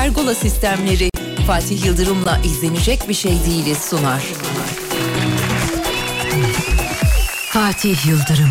Pergola sistemleri Fatih Yıldırım'la izlenecek bir şey değiliz sunar. Fatih Yıldırım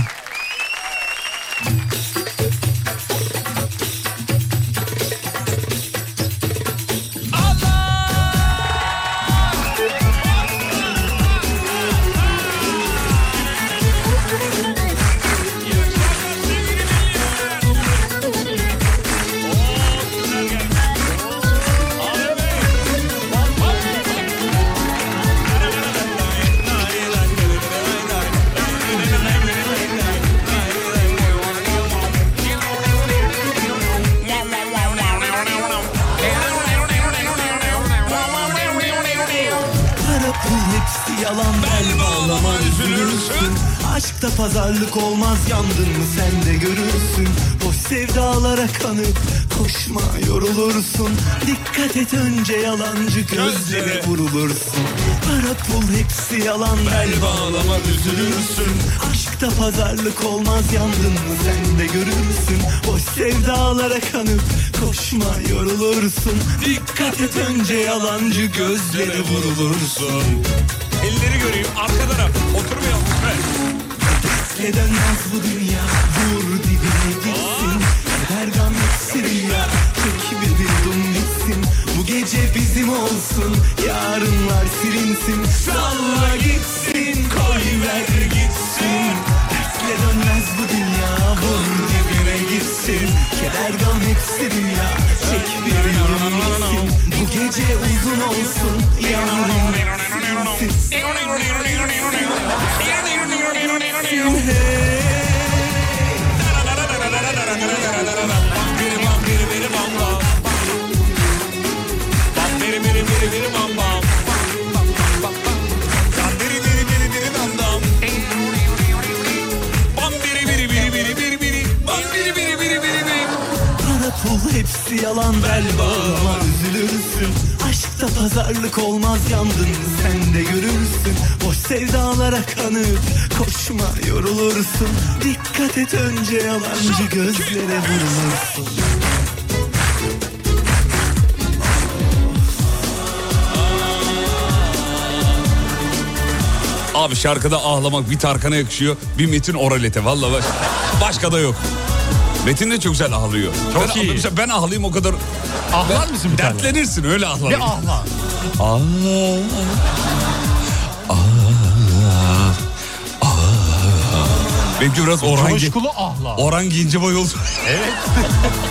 Önce yalancı gözlere vurulursun. Para pul hepsi yalan. Bel bağlama üzülürsün. Aşkta pazarlık olmaz yandın mı? Sen de görürsün. Boş sevdalara kanıp koşma yorulursun. Dikkat et önce yalancı gözlere vurulursun. Elleri göreyim arka taraf. Oturmayalım lütfen. Ne dönmez bu dünya? Vur dibine gitsin. Keder gam hepsi ya Çek bir bizim olsun. Yarınlar silinsin. Salla gitsin Koy ver gitsin. Tersle dönmez bu dünya Vur dibine gitsin. Keder gam hepsi dünya Çek bir yudum bitsin Bu gece uzun olsun Yarınlar silinsin. Para hepsi yalan bel bağlama üzülürsün. Aşkta pazarlık olmaz yandın sen de görürsün. Boş sevdalara kanıp koşma yorulursun. Dikkat et önce yalancı gözlere vurulursun. Abi şarkıda ağlamak bir Tarkan'a yakışıyor. Bir Metin Oralete. Valla baş, başka da yok. Metin de çok güzel ağlıyor. Çok ben, iyi. Mesela ben ağlayayım o kadar. Ahlar mısın bir tane? Dertlenirsin öyle ağlar. Bir ahla. Ah, ah, ah. Benimki biraz Orhan, Coşkulu ahla. Orhan Gencebay oldu. Evet.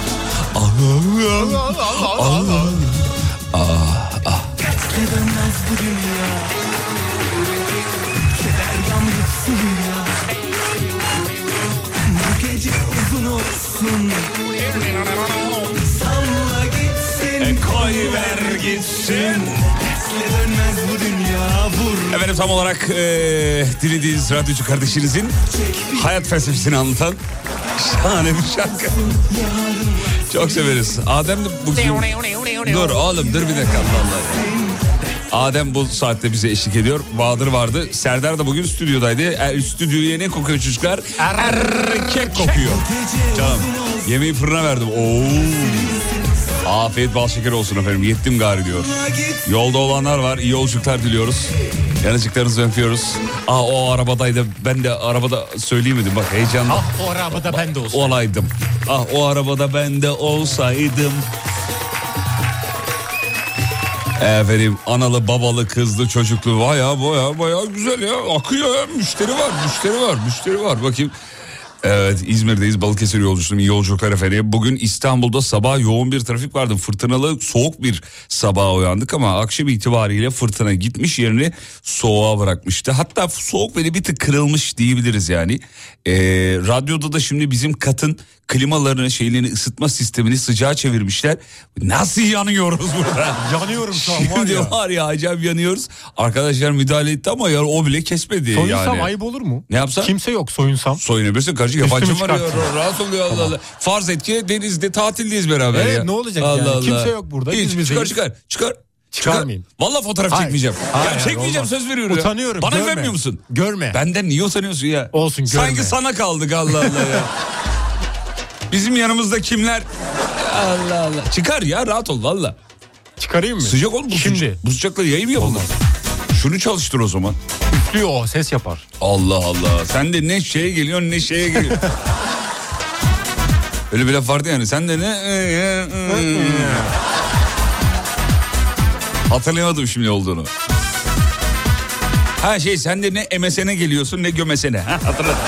Tersle dönmez bu dünya olsun Salla gitsin Koy ver gitsin. Tersle dönmez bu dünya Vur Efendim tam olarak eee dinlediğiniz radyocu kardeşinizin hayat felsefesini anlatan şahane bir şarkı. Çok severiz. Adem de bugün... Dur oğlum dur bir dakika Allah Allah. Adem bu saatte bize eşlik ediyor. Bahadır vardı. Serdar da bugün stüdyodaydı. Er, stüdyoya ne kokuyor çocuklar? Erkek kokuyor. Canım yemeği fırına verdim. Oo. Afiyet bal şeker olsun efendim. Yettim gari diyor. Yolda olanlar var. İyi yolculuklar diliyoruz. Yanıcıklarınızı öpüyoruz. Aa o arabadaydı. Ben de arabada söyleyemedim. Bak heyecanla Ah o arabada ben de olsun. olaydım. Ah o arabada ben de olsaydım. Efendim analı babalı kızlı çocuklu. Baya baya baya güzel ya. Akıyor ya. Müşteri var müşteri var müşteri var. Bakayım. Evet İzmir'deyiz Balıkesir yolcusuyum iyi yolculuklar efendim. Bugün İstanbul'da sabah yoğun bir trafik vardı. Fırtınalı soğuk bir sabaha uyandık ama akşam itibariyle fırtına gitmiş yerini soğuğa bırakmıştı. Hatta soğuk böyle bir tık kırılmış diyebiliriz yani. Ee, radyoda da şimdi bizim katın klimalarını şeylerini ısıtma sistemini sıcağa çevirmişler. Nasıl yanıyoruz burada? Yanıyorum şu an var ya. var ya acayip yanıyoruz. Arkadaşlar müdahale etti ama ya o bile kesmedi Soyunsam yani. ayıp olur mu? Ne yapsan? Kimse yok soyunsam. Soyunabilirsin kardeşim yabancı ya çıkartsın. rahat ol ya Allah Allah. Farz et ki denizde tatildeyiz beraber Evet, ya. ne olacak yani? Kimse yok burada, Hiç, biz çıkar çıkar çıkar. Çıkarmayayım. Valla fotoğraf Hayır. çekmeyeceğim. Hayır, ya çekmeyeceğim olmaz. söz veriyorum. Utanıyorum, Bana görme. güvenmiyor musun? Görme. Benden niye utanıyorsun ya? Olsun, görme. Sanki sana kaldık Allah Allah ya. Bizim yanımızda kimler? Allah Allah. Çıkar ya rahat ol valla. Çıkarayım mı? Sıcak oğlum bu Şimdi. sıcak. Bu sıcakla yayın mı yapılır? Şunu çalıştır o zaman. Üflüyor o ses yapar. Allah Allah. Sen de ne şeye geliyorsun ne şeye geliyorsun. Öyle bir laf vardı yani. Sen de ne... Hatırlayamadım şimdi olduğunu. Ha şey sen de ne MSN'e geliyorsun ne gömesene. Ha, hatırladım.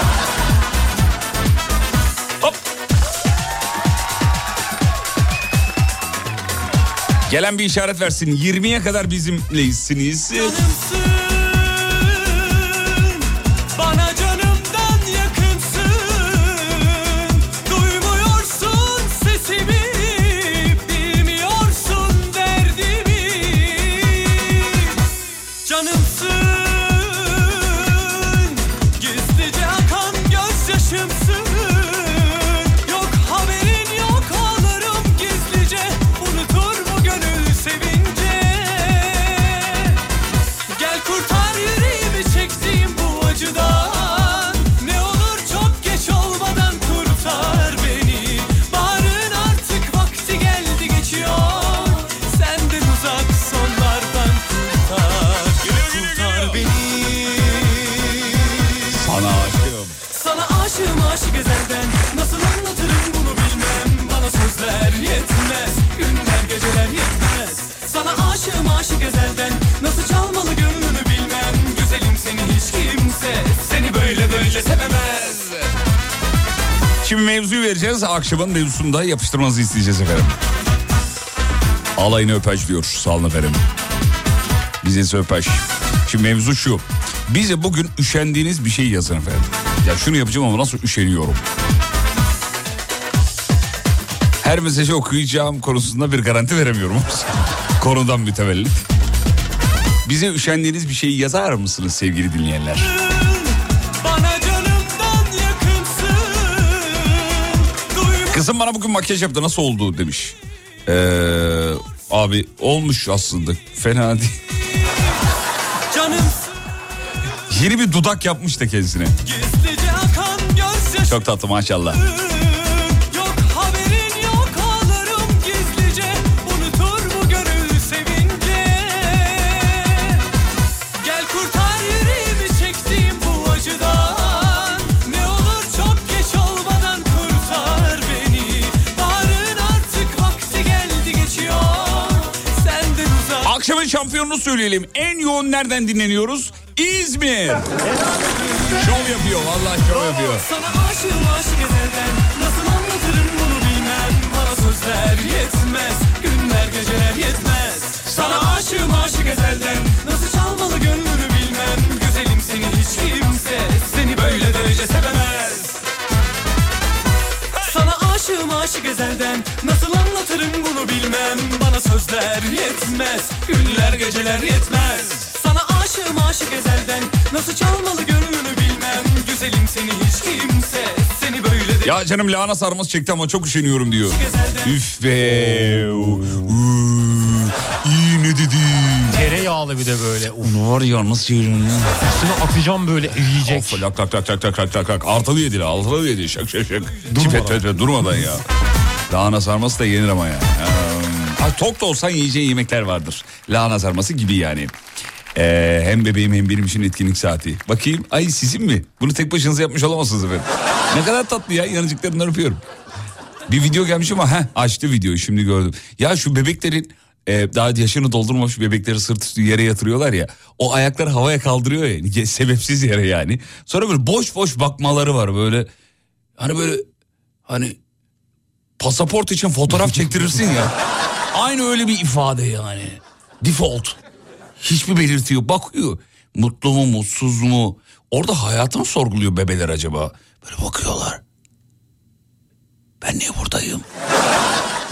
Gelen bir işaret versin. 20'ye kadar bizimleyizsiniz. Şimdi mevzuyu vereceğiz. Akşamın mevzusunu da yapıştırmanızı isteyeceğiz efendim. Alayını öpeş diyor. Sağ olun efendim. Bize öpeş. Şimdi mevzu şu. Bize bugün üşendiğiniz bir şey yazın efendim. Ya şunu yapacağım ama nasıl üşeniyorum. Her mesajı okuyacağım konusunda bir garanti veremiyorum. Konudan mütevellit. Bize üşendiğiniz bir şeyi yazar mısınız sevgili dinleyenler? Kızım bana bugün makyaj yaptı nasıl oldu demiş. Ee, abi olmuş aslında fena değil. canımsın Yeni bir dudak yapmış da kendisine. Çok tatlı maşallah. Şampiyonunu söyleyelim. En yoğun nereden dinleniyoruz? İzmir. Şov yapıyor vallahi şov yapıyor. Sana aşığım aşık ezelden Nasıl anlatırım bunu bilmem Bana sözler yetmez sözler yetmez Günler geceler yetmez Sana aşığım aşık ezelden Nasıl çalmalı gönlünü bilmem Güzelim seni hiç kimse Seni böyle de Ya canım lahana sarması çekti ama çok üşeniyorum diyor. Üf be. İyi ne dedi. Tereyağlı bir de böyle. Onu var ya nasıl yiyorum ya. üstüne atacağım böyle eriyecek. Of lak tak tak tak tak tak tak tak. Artılı yedi artılı yedi şak şak şak. Çipet pet pet durmadan ya. Lahana sarması da yenir ama ya. Hmm. Tok da olsan yiyeceğin yemekler vardır. Lahana sarması gibi yani. Ee, hem bebeğim hem benim için etkinlik saati. Bakayım ay sizin mi? Bunu tek başınıza yapmış olamazsınız efendim. ne kadar tatlı ya yanıcıklarından öpüyorum. Bir video gelmiş ama heh, açtı videoyu şimdi gördüm. Ya şu bebeklerin e, daha yaşını doldurmamış bebekleri sırt üstü yere yatırıyorlar ya. O ayakları havaya kaldırıyor ya sebepsiz yere yani. Sonra böyle boş boş bakmaları var böyle. Hani böyle hani pasaport için fotoğraf çektirirsin ya. Aynı öyle bir ifade yani. Default. Hiçbir belirti yok. Bakıyor. Mutlu mu mutsuz mu? Orada hayatını sorguluyor bebeler acaba. Böyle bakıyorlar. Ben niye buradayım?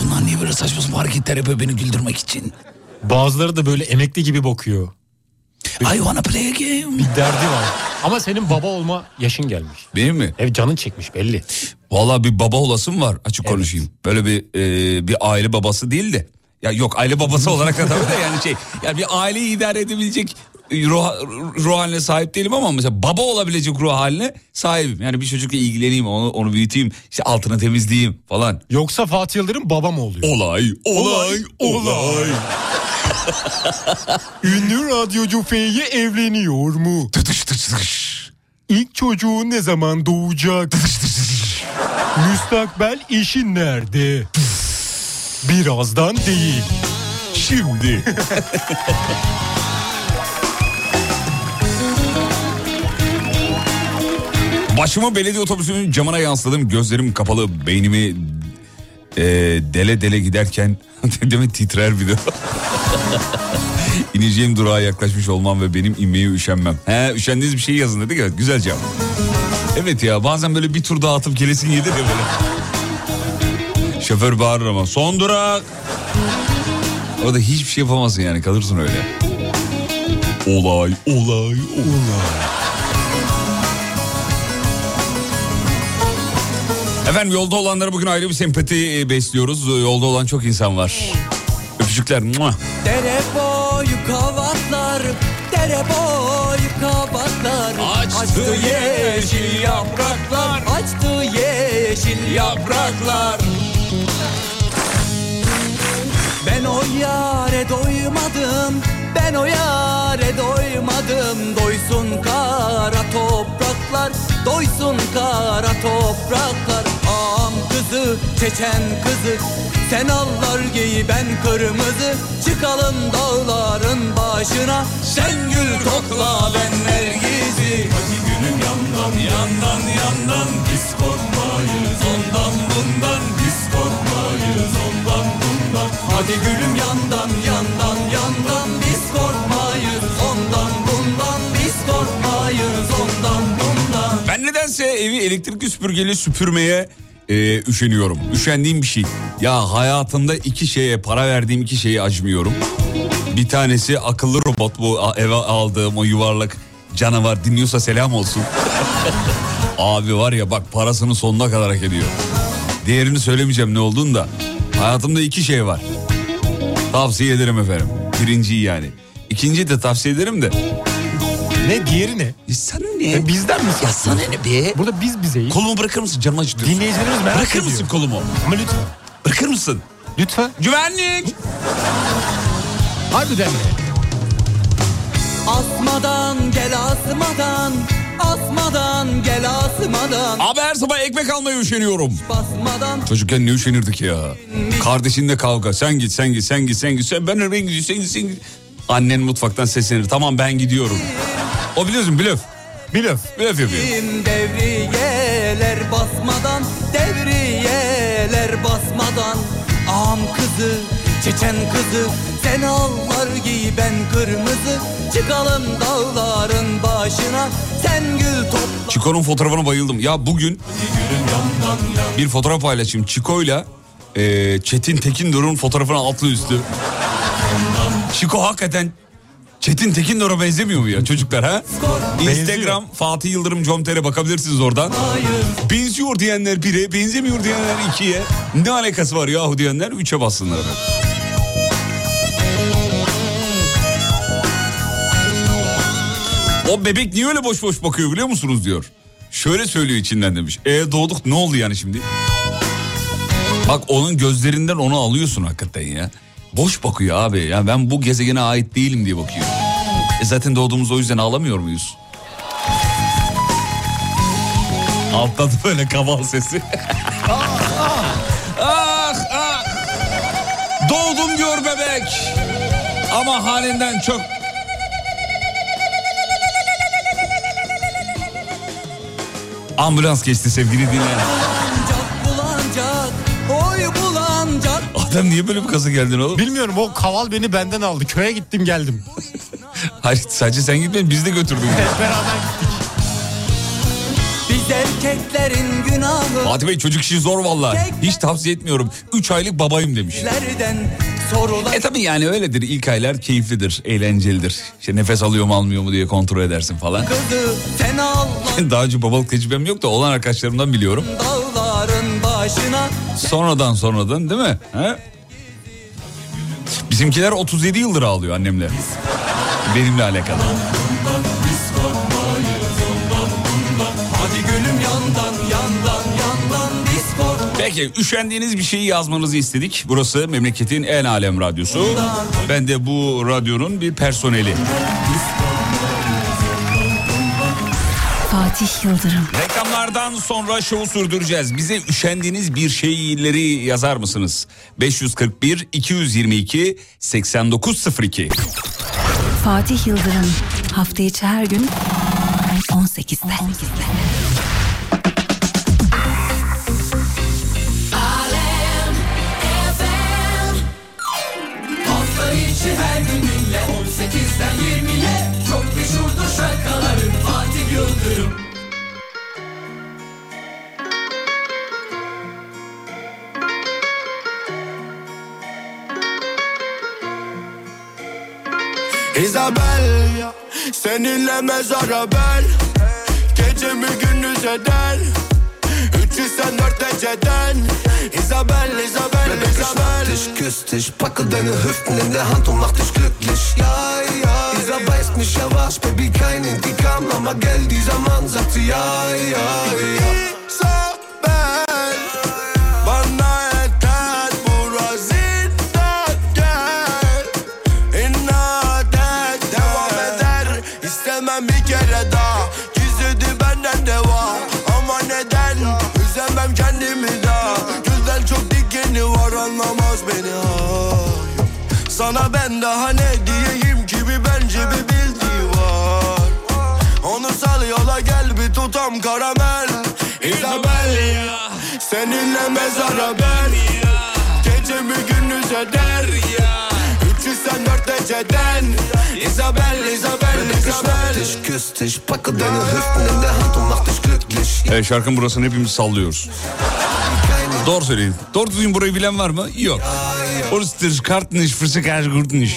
Bunlar niye böyle saçma sapan hareketler yapıyor beni güldürmek için? Bazıları da böyle emekli gibi bakıyor. I wanna play a game. Bir derdi var. Ama senin baba olma yaşın gelmiş. Benim mi? Ev canın çekmiş belli. Valla bir baba olasım var açık konuşayım. Böyle bir e, bir aile babası değil de. Ya yok aile babası olarak da tabii de yani şey. Yani bir aileyi idare edebilecek ruh, ruh haline sahip değilim ama mesela baba olabilecek ruh haline sahibim. Yani bir çocukla ilgileneyim, onu, onu büyüteyim, işte altını temizleyeyim falan. Yoksa Fatih Yıldırım baba mı oluyor? Olay, olay, olay. Ünlü radyocu F'ye evleniyor mu? Tıtış tıtış. İlk çocuğu ne zaman doğacak? Müstakbel eşin nerede? Birazdan değil. Şimdi. Başımı belediye otobüsünün camına yansıladım. Gözlerim kapalı. Beynimi e, dele dele giderken demek titrer bir de. İneceğim durağa yaklaşmış olmam ve benim inmeye üşenmem. He üşendiğiniz bir şey yazın dedik ya güzel cevap. Evet ya bazen böyle bir tur daha atıp gelesin gelir ya böyle. Şoför bağırır ama son durak. Orada hiçbir şey yapamazsın yani kalırsın öyle. Olay, olay, olay. Efendim yolda olanlara bugün ayrı bir sempati e, besliyoruz. Yolda olan çok insan var. Öpücükler. Mua. Dere boyu kavatlar Dere boyu kavatlar Açtı yeşil yapraklar. Açtı yeşil Yapraklar. Ben o yare doymadım Ben o yare doymadım. Doysun kara topraklar Doysun kara topraklar. Ağam kızı çeçen kızı Sen allar giy ben kırmızı. Çıkalım dağların başına Sen gül kokla ben nergizi. Hadi gülüm yandan yandan yandan Biz korkmayız ondan bundan. Biz korkmayız ondan bundan Hadi gülüm yandan yandan yandan Biz korkmayız ondan bundan Biz korkmayız ondan bundan Ben nedense evi elektrikli süpürgeyle süpürmeye e, üşeniyorum. Üşendiğim bir şey. Ya hayatımda iki şeye para verdiğim iki şeye acımıyorum. Bir tanesi akıllı robot bu eve aldığım o yuvarlak canavar dinliyorsa selam olsun. Abi var ya bak parasını sonuna kadar hak ediyor. Değerini söylemeyeceğim ne olduğunu da. Hayatımda iki şey var. Tavsiye ederim efendim. Birinciyi yani. İkinciyi de tavsiye ederim de. Ne diğeri ne? E sana ne? E, bizden mi Ya sana ne be? Burada biz bizeyiz. Kolumu bırakır mısın? Canım acıtıyor. Dinleyicilerimiz merak Bırakır ediyor. mısın kolumu? Ama lütfen. Bırakır mısın? Lütfen. Güvenlik! Harbiden mi? Asmadan gel asmadan Asmadan gel asmadan Abi her sabah ekmek almaya üşeniyorum. Basmadan Çocukken ne üşenirdik ya. Kardeşinle kavga. Sen git, sen git, sen git, sen git. Sen ben nereye gidiyorsun, sen git, sen git. Annen mutfaktan seslenir. Tamam ben gidiyorum. O biliyorsun blöf. Bilöf. Blöf yapıyor. Devriyeler basmadan Devriyeler basmadan Ağam kızı Çeçen kızı Sen allar giy ben kırmızı Çıkalım dağların başına Sen gül topla Çiko'nun fotoğrafına bayıldım. Ya bugün bir fotoğraf paylaşayım. Çiko'yla e, Çetin Tekindor'un fotoğrafına altlı üstü. Çiko hakikaten Çetin Tekindor'a benzemiyor mu ya çocuklar ha? Instagram Fatih Yıldırım Comter'e bakabilirsiniz oradan. Benziyor diyenler bire, benzemiyor diyenler ikiye. Ne alakası var yahu diyenler üçe bassınlar efendim. O bebek niye öyle boş boş bakıyor biliyor musunuz diyor. Şöyle söylüyor içinden demiş. E doğduk ne oldu yani şimdi? Bak onun gözlerinden onu alıyorsun hakikaten ya. Boş bakıyor abi. Ya ben bu gezegene ait değilim diye bakıyor. E zaten doğduğumuz o yüzden ağlamıyor muyuz? Altta da böyle kaval sesi. ah ah. Doğdum diyor bebek. Ama halinden çok Ambulans geçti sevgili dinleyen. Adam niye böyle bir kaza geldin oğlum? Bilmiyorum o kaval beni benden aldı. Köye gittim geldim. Hayır sadece sen gitmedin biz de götürdük. Hep beraber gittik. Biz erkeklerin günahı Fatih Bey çocuk işi zor valla. Hiç tavsiye etmiyorum. 3 aylık babayım demiş. Sorular E tabii yani öyledir. İlk aylar keyiflidir, eğlencelidir. İşte nefes alıyor mu almıyor mu diye kontrol edersin falan. kızı Allah Daha önce babalık tecrübem yok da olan arkadaşlarımdan biliyorum. Sonradan sonradan değil mi? He? Bizimkiler 37 yıldır ağlıyor annemle. Benimle alakalı. Peki üşendiğiniz bir şeyi yazmanızı istedik. Burası memleketin en alem radyosu. Ben de bu radyonun bir personeli. Fatih Yıldırım. Reklamlardan sonra şovu sürdüreceğiz. Bize üşendiğiniz bir şeyleri yazar mısınız? 541 222 8902. Fatih Yıldırım. Hafta içi her gün 18'de. Hafta içi her gün Yıldırım. Isabel Seninle mezara ben. Gecemi gündüz eder 304 geceden Isabel, Isabel, Isabel dich, küsst dich, packe deine Hüften in der Hand und mach dich glücklich. Ja, ja, dieser weiß nicht, er war's, Baby, kein Indikam, aber gell, dieser Mann sagt sie, ja, ja, ja. Isabel daha ne diyeyim ki bir bence bir bildiği var. Onu sal yola gel bir tutam karamel. Isabel Seninle mezara ben. Gecemi gündüz eder 304 geceden Isabel, Isabel, Isabel. Dich, küsst dich, packe deine Hüften in der Hand und mach. Evet şarkının burasını hepimiz sallıyoruz. Doğru söyleyin. Doğru düzgün burayı bilen var mı? Yok. Orası kurtmuş.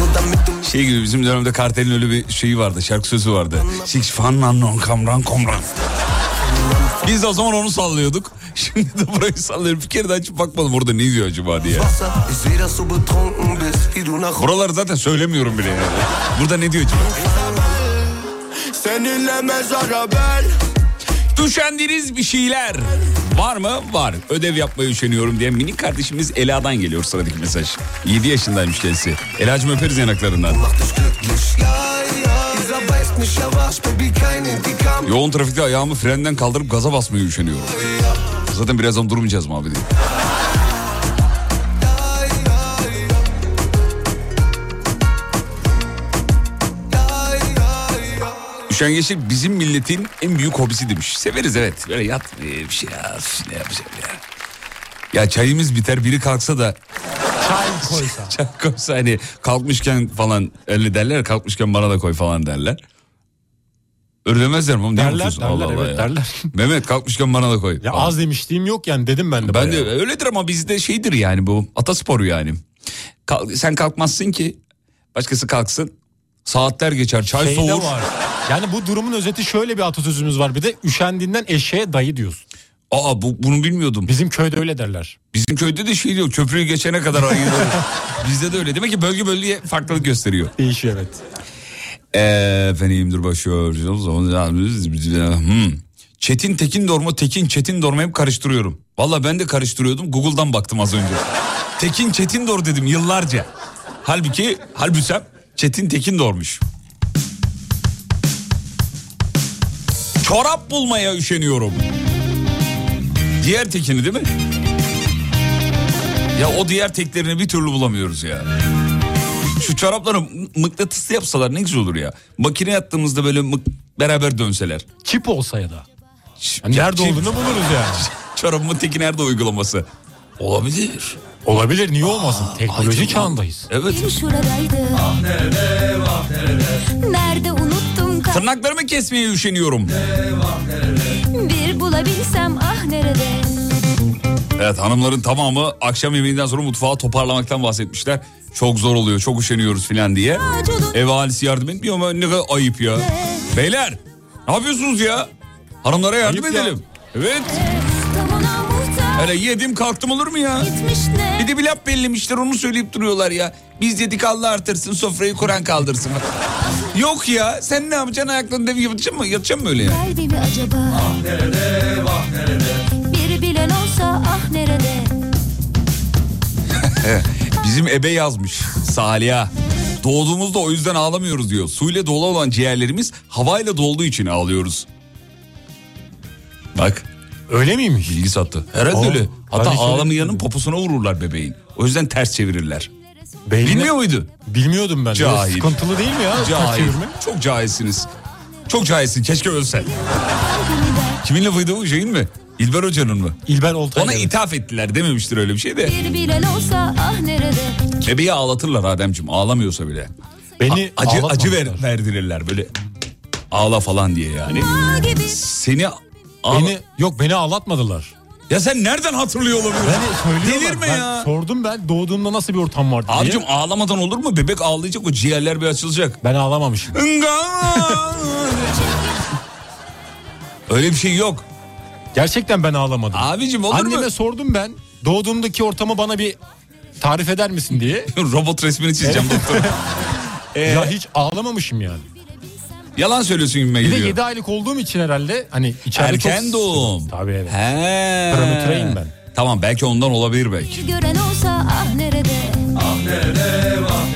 Nur damit du Şey gibi bizim dönemde kartelin öyle bir şeyi vardı. Şarkı sözü vardı. Six fan non kamran komran. Biz de o zaman onu sallıyorduk. Şimdi de burayı sallıyorum. Bir kere de açıp bakmadım orada ne diyor acaba diye. Buraları zaten söylemiyorum bile yani. Burada ne diyor acaba? Seninle mezara ben Üşendiğiniz bir şeyler var mı? Var. Ödev yapmaya üşeniyorum diye minik kardeşimiz Ela'dan geliyor sıradaki mesaj. 7 yaşındaymış kendisi. Ela'cığım öperiz yanaklarından. Yoğun trafikte ayağımı frenden kaldırıp gaza basmaya üşeniyorum. Zaten birazdan durmayacağız mı Üşengeçlik bizim milletin en büyük hobisi demiş. Severiz evet. Böyle yat bir şey ya. Ne yapacağım ya. Ya çayımız biter biri kalksa da Çay koysa. çay koysa hani kalkmışken falan öyle derler kalkmışken bana da koy falan derler. Öyle demezler mi? Ne Derler, yapıyorsun? derler, Allah evet, derler. Mehmet kalkmışken bana da koy. Ya falan. az demişliğim yok yani dedim ben de. Ben de bayağı. öyledir ama bizde şeydir yani bu atasporu yani. Kalk- sen kalkmazsın ki başkası kalksın. Saatler geçer çay Şeyde soğur. var. Yani bu durumun özeti şöyle bir atasözümüz var. Bir de üşendiğinden eşeğe dayı diyorsun. Aa bu, bunu bilmiyordum. Bizim köyde öyle derler. Bizim köyde de şey diyor köprüyü geçene kadar ayırıyor. Bizde de öyle. Demek ki bölge bölgeye farklılık gösteriyor. Değişiyor evet. Ee, efendim dur başlıyoruz. Hmm. Çetin Tekin Dorma Tekin Çetin Dorma hep karıştırıyorum. Valla ben de karıştırıyordum. Google'dan baktım az önce. Tekin Çetin Dor dedim yıllarca. Halbuki halbüsem Çetin Tekin Dormuş. Çorap bulmaya üşeniyorum. Diğer tekini değil mi? Ya o diğer teklerini bir türlü bulamıyoruz ya. Şu çorapları mıknatıslı yapsalar ne güzel olur ya. Makine yattığımızda böyle mık- beraber dönseler. Çip olsa ya da. Ç- Yani nerede olduğunu buluruz yani. Çorabımın teki nerede uygulaması? Olabilir. Olabilir niye olmasın? Teknoloji Ay, tamam. çağındayız. Evet. şuradaydı. nerede unuttum ka- Tırnaklarımı kesmeye üşeniyorum. bir bulabilsem ah nerede? Evet hanımların tamamı akşam yemeğinden sonra mutfağı toparlamaktan bahsetmişler. Çok zor oluyor, çok üşeniyoruz filan diye. Ev ahalisi yardım etmiyor ama ne kadar ayıp ya. Beyler ne yapıyorsunuz ya? Hanımlara yardım Ayıp ya. edelim. Evet. Öyle yedim kalktım olur mu ya? Bir de bir laf bellemişler onu söyleyip duruyorlar ya. Biz dedik Allah artırsın sofrayı Kur'an kaldırsın. Yok ya sen ne yapacaksın ayaklarını dev yatacaksın mı? Yatacaksın mı öyle ya? Kalbi mi acaba? Ah nerede, vah nerede? Bir bilen olsa ah nerede? Bizim ebe yazmış Saliha. Doğduğumuzda o yüzden ağlamıyoruz diyor. Suyla dolu olan ciğerlerimiz havayla dolduğu için ağlıyoruz. Bak Öyle miymiş? bilgi sattı. Herhalde Aa, öyle. Hatta hiç ağlamayanın poposuna vururlar bebeğin. O yüzden ters çevirirler. Beynine- Bilmiyor muydu? Bilmiyordum ben. Cahil. Sıkıntılı değil mi ya? Cahil. Çok cahilsiniz. Çok cahilsin. Keşke ölsen. Kimin lafıydı bu şeyin mi? İlber Hoca'nın mı? İlber Oltay. Ona ithaf ettiler dememiştir öyle bir şey de. Bir bilen olsa ah nerede? Bebeği ağlatırlar Ademciğim ağlamıyorsa bile. Beni A- acı acı ver, verdirirler böyle ağla falan diye yani. Seni ağla- Beni, yok beni ağlatmadılar. Ya sen nereden hatırlıyor olabilirsin? Beni söylüyorlar. Delirme ben ya. Sordum ben doğduğumda nasıl bir ortam vardı diye. Abicim ağlamadan olur mu? Bebek ağlayacak o ciğerler bir açılacak. Ben ağlamamışım. Öyle bir şey yok. Gerçekten ben ağlamadım. Abicim olur Anneme mu? sordum ben. Doğduğumdaki ortamı bana bir tarif eder misin diye. Robot resmini çizeceğim doktor. Ee, Ya hiç ağlamamışım yani. Yalan söylüyorsun gibime Bir de geliyor. 7 aylık olduğum için herhalde hani içeride Erken çok... doğum. Tabii evet. He. Parametreyim ben. Tamam belki ondan olabilir belki. Bir gören olsa ah nerede?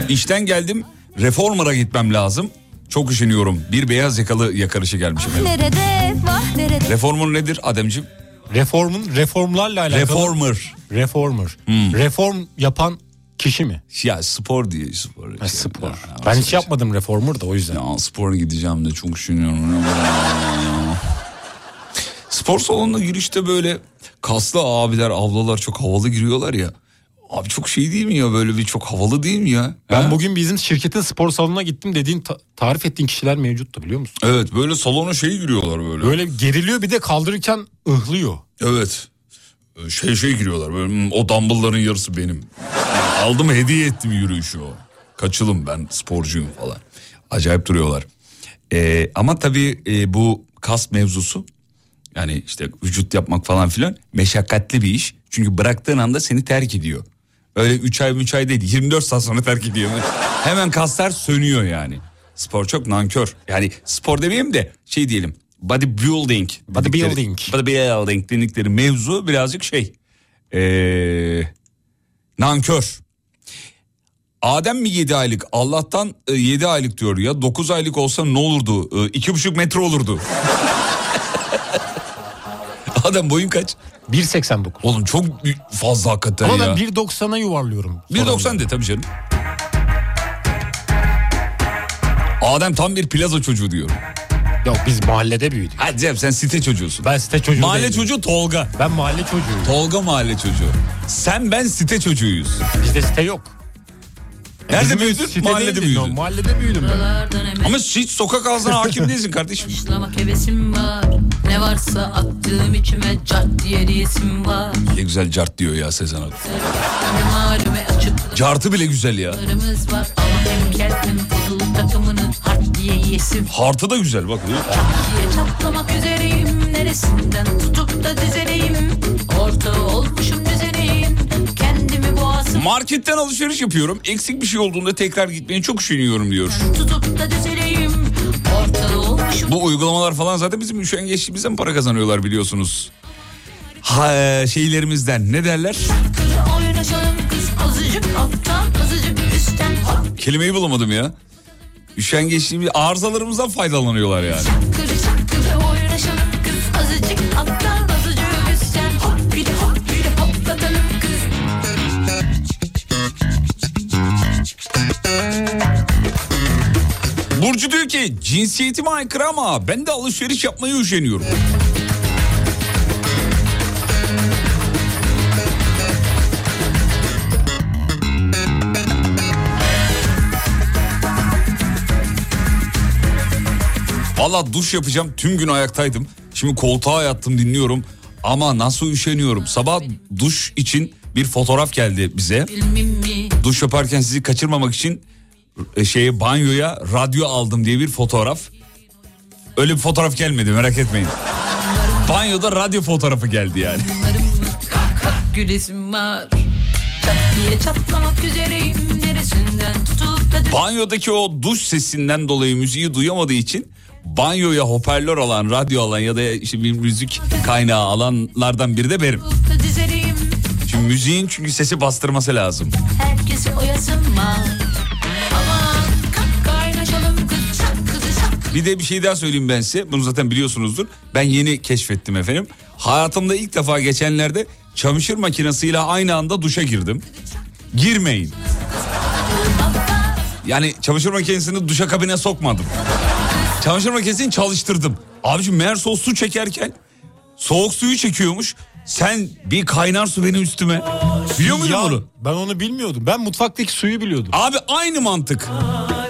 İşten geldim reformer'a gitmem lazım. Çok üşeniyorum. Bir beyaz yakalı yakarışı gelmiş Ah nerede? Vah nerede? Reformer nedir Ademciğim? Reformun reformlarla alakalı. Reformer. Reformer. Hmm. Reform yapan kişi mi? Ya spor diye spor. Ha, spor. Ben hiç yapmadım reformer da o yüzden. Ya spora gideceğim de çok üşeniyorum. Spor salonuna girişte böyle kaslı abiler, ablalar çok havalı giriyorlar ya. Abi çok şey değil mi ya böyle bir çok havalı değil mi ya? Ben Ha? bugün bizim şirketin spor salonuna gittim dediğin ta- tarif ettiğin kişiler mevcuttu biliyor musun? Evet böyle salona şey giriyorlar böyle. Böyle geriliyor bir de kaldırırken ıhlıyor. Evet. Şey şey giriyorlar böyle "Hmm, o dumbbellların yarısı benim. Aldım hediye ettim yürüyüşü o. Kaçılım ben sporcuyum falan. Acayip duruyorlar. Ee, ama tabii e, bu kas mevzusu yani işte vücut yapmak falan filan meşakkatli bir iş. Çünkü bıraktığın anda seni terk ediyor. Öyle 3 ay 3 ay değil 24 saat sonra terk ediyor. Hemen kaslar sönüyor yani. Spor çok nankör. Yani spor demeyeyim de şey diyelim bodybuilding. Bodybuilding. Bodybuilding dedikleri mevzu birazcık şey. Ee, nankör. Adem mi 7 aylık? Allah'tan 7 aylık diyor ya. 9 aylık olsa ne olurdu? 2,5 metre olurdu. Adem boyun kaç? 1.89. Oğlum çok fazla hakikaten Ama ya. ben 1.90'a yuvarlıyorum. 1.90 de tabii canım. Adem tam bir plaza çocuğu diyor. Yok biz mahallede büyüdük. Hadi Cem sen site çocuğusun. Ben site çocuğu mahalle değilim. çocuğu Tolga. Ben mahalle çocuğuyum. Tolga mahalle çocuğu. Sen ben site çocuğuyuz. Bizde site yok. Nerede Bizim büyüdün? site Mahallede değildi, büyüdün. Mahallede büyüdüm ben. Ama hiç sokak ağzına hakim değilsin kardeşim. Başlamak hevesim var Ne varsa attığım içime cart diye diyesim var Ne güzel cart diyor ya Sezen abi. Ne malume Cartı bile güzel ya. var Hartı da güzel bak. Çatlamak üzereyim Neresinden tutup da düzeleyim Orta olmuşum düzeneyim Kendimi boğazım Marketten alışveriş yapıyorum. Eksik bir şey olduğunda tekrar gitmeye çok üşeniyorum diyor. tutup da düzeleyim Orta olmuşum Bu uygulamalar falan zaten bizim üşengeçliğimizden para kazanıyorlar biliyorsunuz. Ha, e, şeylerimizden ne derler? Kız oynaşalım kız azıcık üstten hop Kelimeyi bulamadım ya. Üşengeçliğimiz arızalarımızdan faydalanıyorlar yani. Burcu diyor ki cinsiyetime aykırı ama ben de alışveriş yapmaya üşeniyorum. Valla duş yapacağım tüm gün ayaktaydım. Şimdi koltuğa yattım dinliyorum ama nasıl üşeniyorum. Sabah duş için bir fotoğraf geldi bize. Duş yaparken sizi kaçırmamak için e, şeye banyoya radyo aldım diye bir fotoğraf. Öyle bir fotoğraf gelmedi merak etmeyin. Banyoda radyo fotoğrafı geldi yani. gülesim var Banyodaki o duş sesinden dolayı müziği duyamadığı için banyoya hoparlör alan, radyo alan ya da işte bir müzik kaynağı alanlardan biri de benim. Çünkü müziğin çünkü sesi bastırması lazım. Bir de bir şey daha söyleyeyim ben size. Bunu zaten biliyorsunuzdur. Ben yeni keşfettim efendim. Hayatımda ilk defa geçenlerde çamaşır makinesiyle aynı anda duşa girdim. Girmeyin. Yani çamaşır makinesini duşa kabine sokmadım. Çamaşır makinesini çalıştırdım. Abiciğim meğerse o su çekerken soğuk suyu çekiyormuş. Sen bir kaynar su benim üstüme. Biliyor muydun Ya, bunu? Ben onu bilmiyordum. Ben mutfaktaki suyu biliyordum. Abi aynı mantık.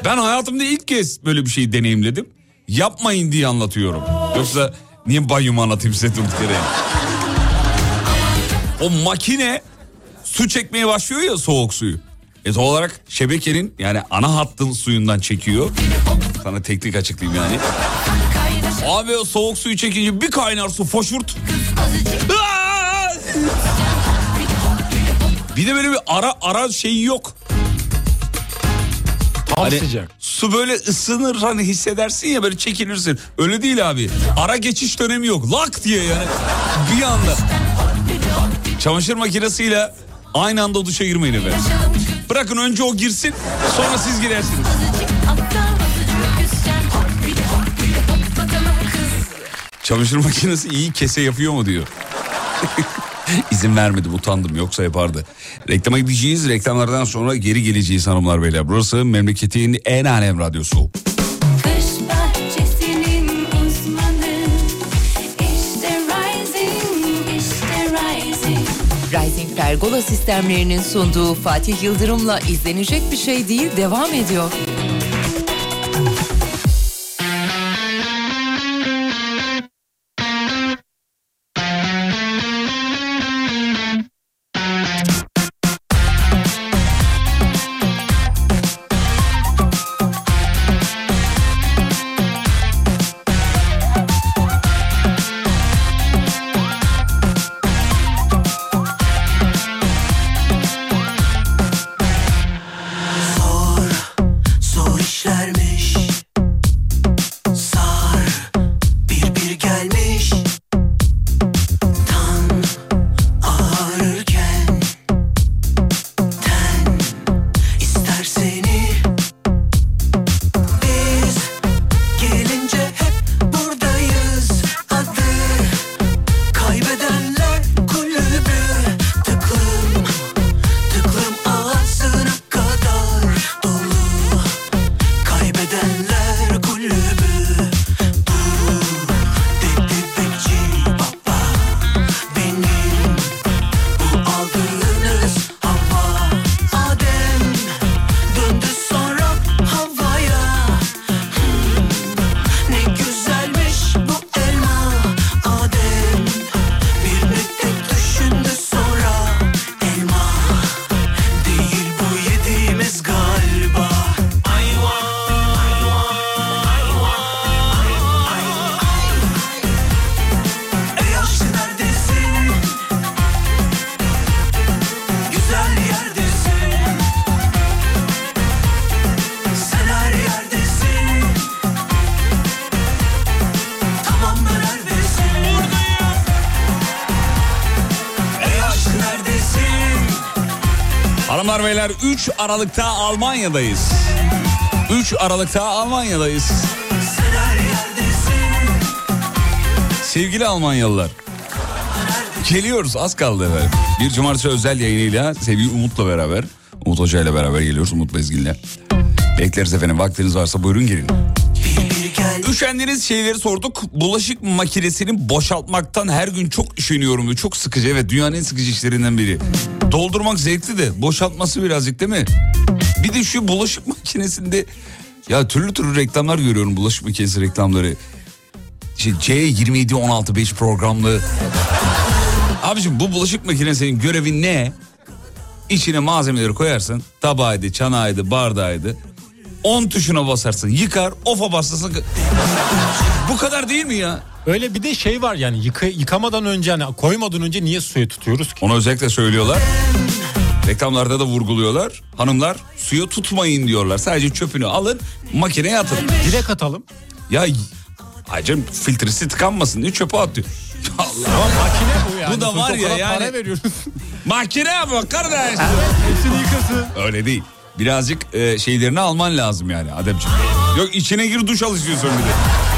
Ben hayatımda ilk kez böyle bir şeyi deneyimledim. Yapmayın diye anlatıyorum. Yoksa niye banyomu anlatayım size durduk yere? O makine su çekmeye başlıyor ya soğuk suyu. E doğal olarak şebekenin yani ana hattın suyundan çekiyor. Sana teknik açıklayayım yani. Abi o soğuk suyu çekince bir kaynar su foşurt. Bir de böyle bir ara ara şeyi yok. Tam Hani sıcak. su böyle ısınır hani hissedersin ya böyle çekilirsin. Öyle değil abi. Ara geçiş dönemi yok. Lak diye yani. Bir anda. Çamaşır makinesiyle aynı anda duşa girmeyin efendim. Bırakın önce o girsin sonra siz girersiniz. Çamaşır makinesi iyi kese yapıyor mu diyor. İzin vermedim utandım yoksa yapardı. Reklama gideceğiz reklamlardan sonra geri geleceğiz hanımlar beyler. Burası memleketin en alem radyosu. Uzmanı İşte Rising, işte Rising Rising Pergola sistemlerinin sunduğu Fatih Yıldırım'la izlenecek bir şey değil devam ediyor. Beyler 3 Aralık'ta Almanya'dayız. 3 Aralık'ta Almanya'dayız. Sevgili Almanyalılar. Geliyoruz az kaldı efendim. Bir cumartesi özel yayınıyla sevgili Umut'la beraber. Umut Hoca ile beraber geliyoruz Umut Bezgin'le. Bekleriz efendim vaktiniz varsa buyurun gelin. Üşendiğiniz şeyleri sorduk. Bulaşık makinesini boşaltmaktan her gün çok üşeniyorum diyor. Çok sıkıcı evet dünyanın en sıkıcı işlerinden biri. Doldurmak zevkli de boşaltması birazcık değil mi? Bir de şu bulaşık makinesinde ya türlü türlü reklamlar görüyorum bulaşık makinesi reklamları. İşte C27 5 programlı. Abicim bu bulaşık makinesinin görevi ne? İçine malzemeleri koyarsın. Tabağıydı, çanağıydı, bardağıydı. 10 tuşuna basarsın. Yıkar, ofa basarsın. Bu kadar değil mi ya? Öyle bir de şey var yani yıka, yıkamadan önce hani koymadan önce niye suya tutuyoruz ki? Onu özellikle söylüyorlar. Reklamlarda da vurguluyorlar. Hanımlar suya tutmayın diyorlar. Sadece çöpünü alın makineye atın. Direkt atalım. Ya Hacım filtresi tıkanmasın diye çöpe atıyor. Allah. Ama makine bu yani. Bu da var ya yani. Para veriyoruz. Makine bu kardeş. Hepsini yıkasın. Öyle değil. Birazcık e, şeylerini alman lazım yani Ademciğim. Yok içine gir duş al istiyorsun bir de.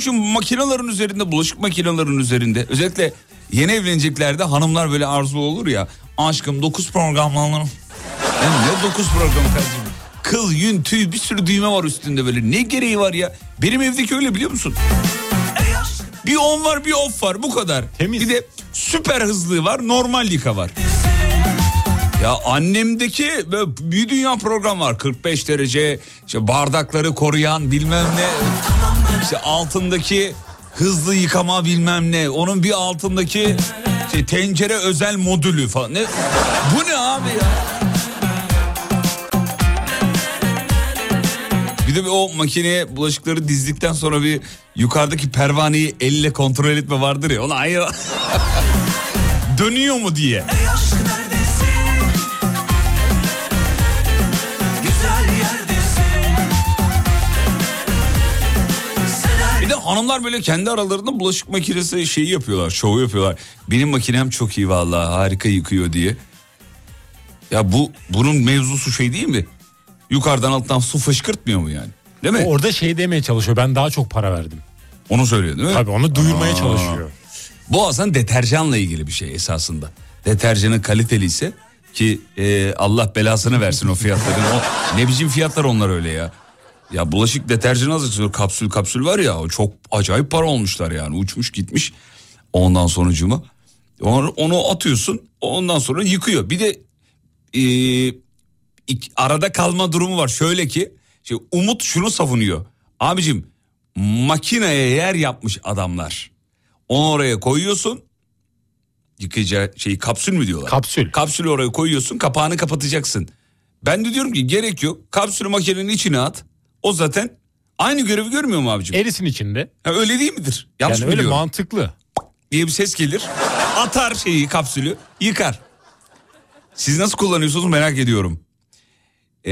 Şu makinelerin üzerinde, bulaşık makinelerin üzerinde özellikle yeni evleneceklerde hanımlar böyle arzu olur ya. Aşkım 9 programlanırım. Yani ne 9 program kardeşim? Kıl, yün, tüy bir sürü düğme var üstünde böyle. Ne gereği var ya? Benim evdeki öyle biliyor musun? Bir on var bir off var bu kadar. Temiz. Bir de süper hızlı var normal yıka var. Ya annemdeki bir dünya program var. 45 derece işte bardakları koruyan bilmem ne. İşte altındaki hızlı yıkama bilmem ne. Onun bir altındaki işte tencere özel modülü falan. Ne? Bu ne abi ya? Bir de bir o makineye bulaşıkları dizdikten sonra bir yukarıdaki pervaneyi elle kontrol etme vardır ya. Ona ayrı... Dönüyor mu diye. Hanımlar böyle kendi aralarında bulaşık makinesi şeyi yapıyorlar, şovu yapıyorlar. Benim makinem çok iyi vallahi harika yıkıyor diye. Ya bu bunun mevzusu şey değil mi? Yukarıdan alttan su fışkırtmıyor mu yani? Değil mi? Orada şey demeye çalışıyor. Ben daha çok para verdim. Onu söylüyor değil mi? Tabii onu duyurmaya Aa. çalışıyor. Bu aslında deterjanla ilgili bir şey esasında. Deterjanın kaliteli ise ki e, Allah belasını versin o fiyatların. O, ne biçim fiyatlar onlar öyle ya. Ya bulaşık deterjanı hazırlıyor. Kapsül kapsül var ya çok acayip para olmuşlar yani. Uçmuş gitmiş ondan sonucuma. Onu, onu atıyorsun ondan sonra yıkıyor. Bir de e, ik- arada kalma durumu var. Şöyle ki şey, Umut şunu savunuyor. Abicim makineye yer yapmış adamlar. Onu oraya koyuyorsun. Yıkayacağı şey kapsül mü diyorlar? Kapsül. Kapsülü oraya koyuyorsun kapağını kapatacaksın. Ben de diyorum ki gerek yok. Kapsülü makinenin içine at. O zaten aynı görevi görmüyor mu abicim? Erisin içinde. Ha, öyle değil midir? Yanlış yani öyle biliyorum? mantıklı. diye bir ses gelir. Atar şeyi kapsülü yıkar. Siz nasıl kullanıyorsunuz merak ediyorum. Ee,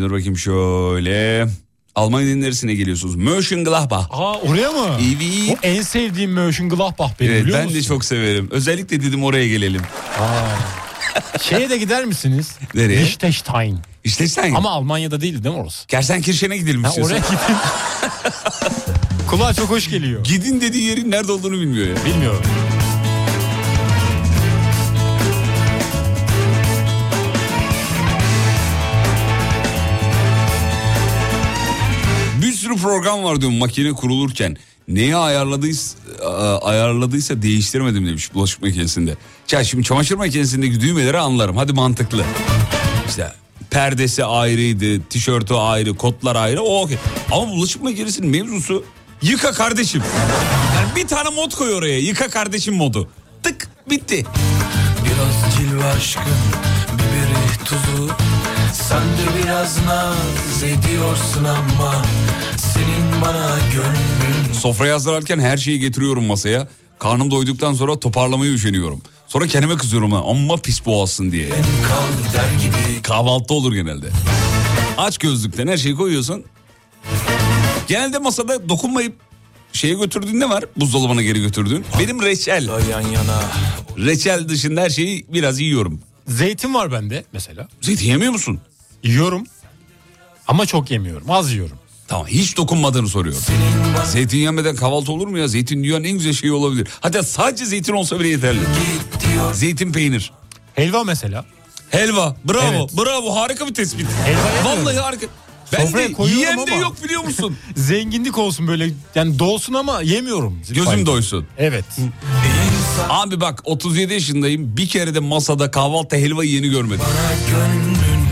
dur bakayım şöyle. Almanya'nın neresine geliyorsunuz? Mönchengladbach. Aa oraya mı? Evet. O en sevdiğim Mönchengladbach benim Evet biliyor ben musun? de çok severim. Özellikle dedim oraya gelelim. Şeye de gider misiniz? Nereye? Liechtenstein. Sen. Ama Almanya'da değil değil mi orası? Kersenkirşen'e gidelim Ha, istiyorsan. oraya gidin. Kulağa çok hoş geliyor. Gidin dediği yerin nerede olduğunu bilmiyor ya. Bilmiyorum. Bir sürü program var diyorum makine kurulurken. Neye ayarladıysa, ayarladıysa değiştirmedim demiş bulaşık makinesinde. Ya şimdi çamaşır makinesindeki düğmeleri anlarım. Hadi mantıklı. İşte perdesi ayrıydı, tişörtü ayrı, kotlar ayrı. O okey. Ama bulaşık makinesinin mevzusu yıka kardeşim. Yani bir tane mod koy oraya. Yıka kardeşim modu. Tık bitti. Biraz cilve aşkın biberi tuzu Sen de biraz naz ediyorsun ama bana gönlün Sofraya hazırlarken her şeyi getiriyorum masaya. Karnım doyduktan sonra toparlamaya üşeniyorum. Sonra kendime kızıyorum ha. Amma pis boğazsın diye. Kahvaltı olur genelde. Aç gözlükten her şeyi koyuyorsun. Genelde masada dokunmayıp şeye götürdüğün ne var? Buzdolabına geri götürdüğün. Benim reçel. yan yana Reçel dışında her şeyi biraz yiyorum. Zeytin var bende mesela. Zeytin yemiyor musun? Yiyorum. Ama çok yemiyorum. Az yiyorum. Tamam hiç dokunmadığını soruyorum. Zeytin yemeden kahvaltı olur mu ya? Zeytin dünyanın en güzel şeyi olabilir. Hatta sadece zeytin olsa bile yeterli. Zeytin peynir. Helva mesela. Helva. Bravo. Evet. Bravo. Harika bir tespit. Helva. Vallahi harika. Ben Sofraya de yiyen de yok biliyor musun? Zenginlik olsun böyle. Yani dolsun ama yemiyorum. Gözüm doysun. Evet. Abi bak 37 yaşındayım. Bir kere de masada kahvaltı helva yeni görmedim.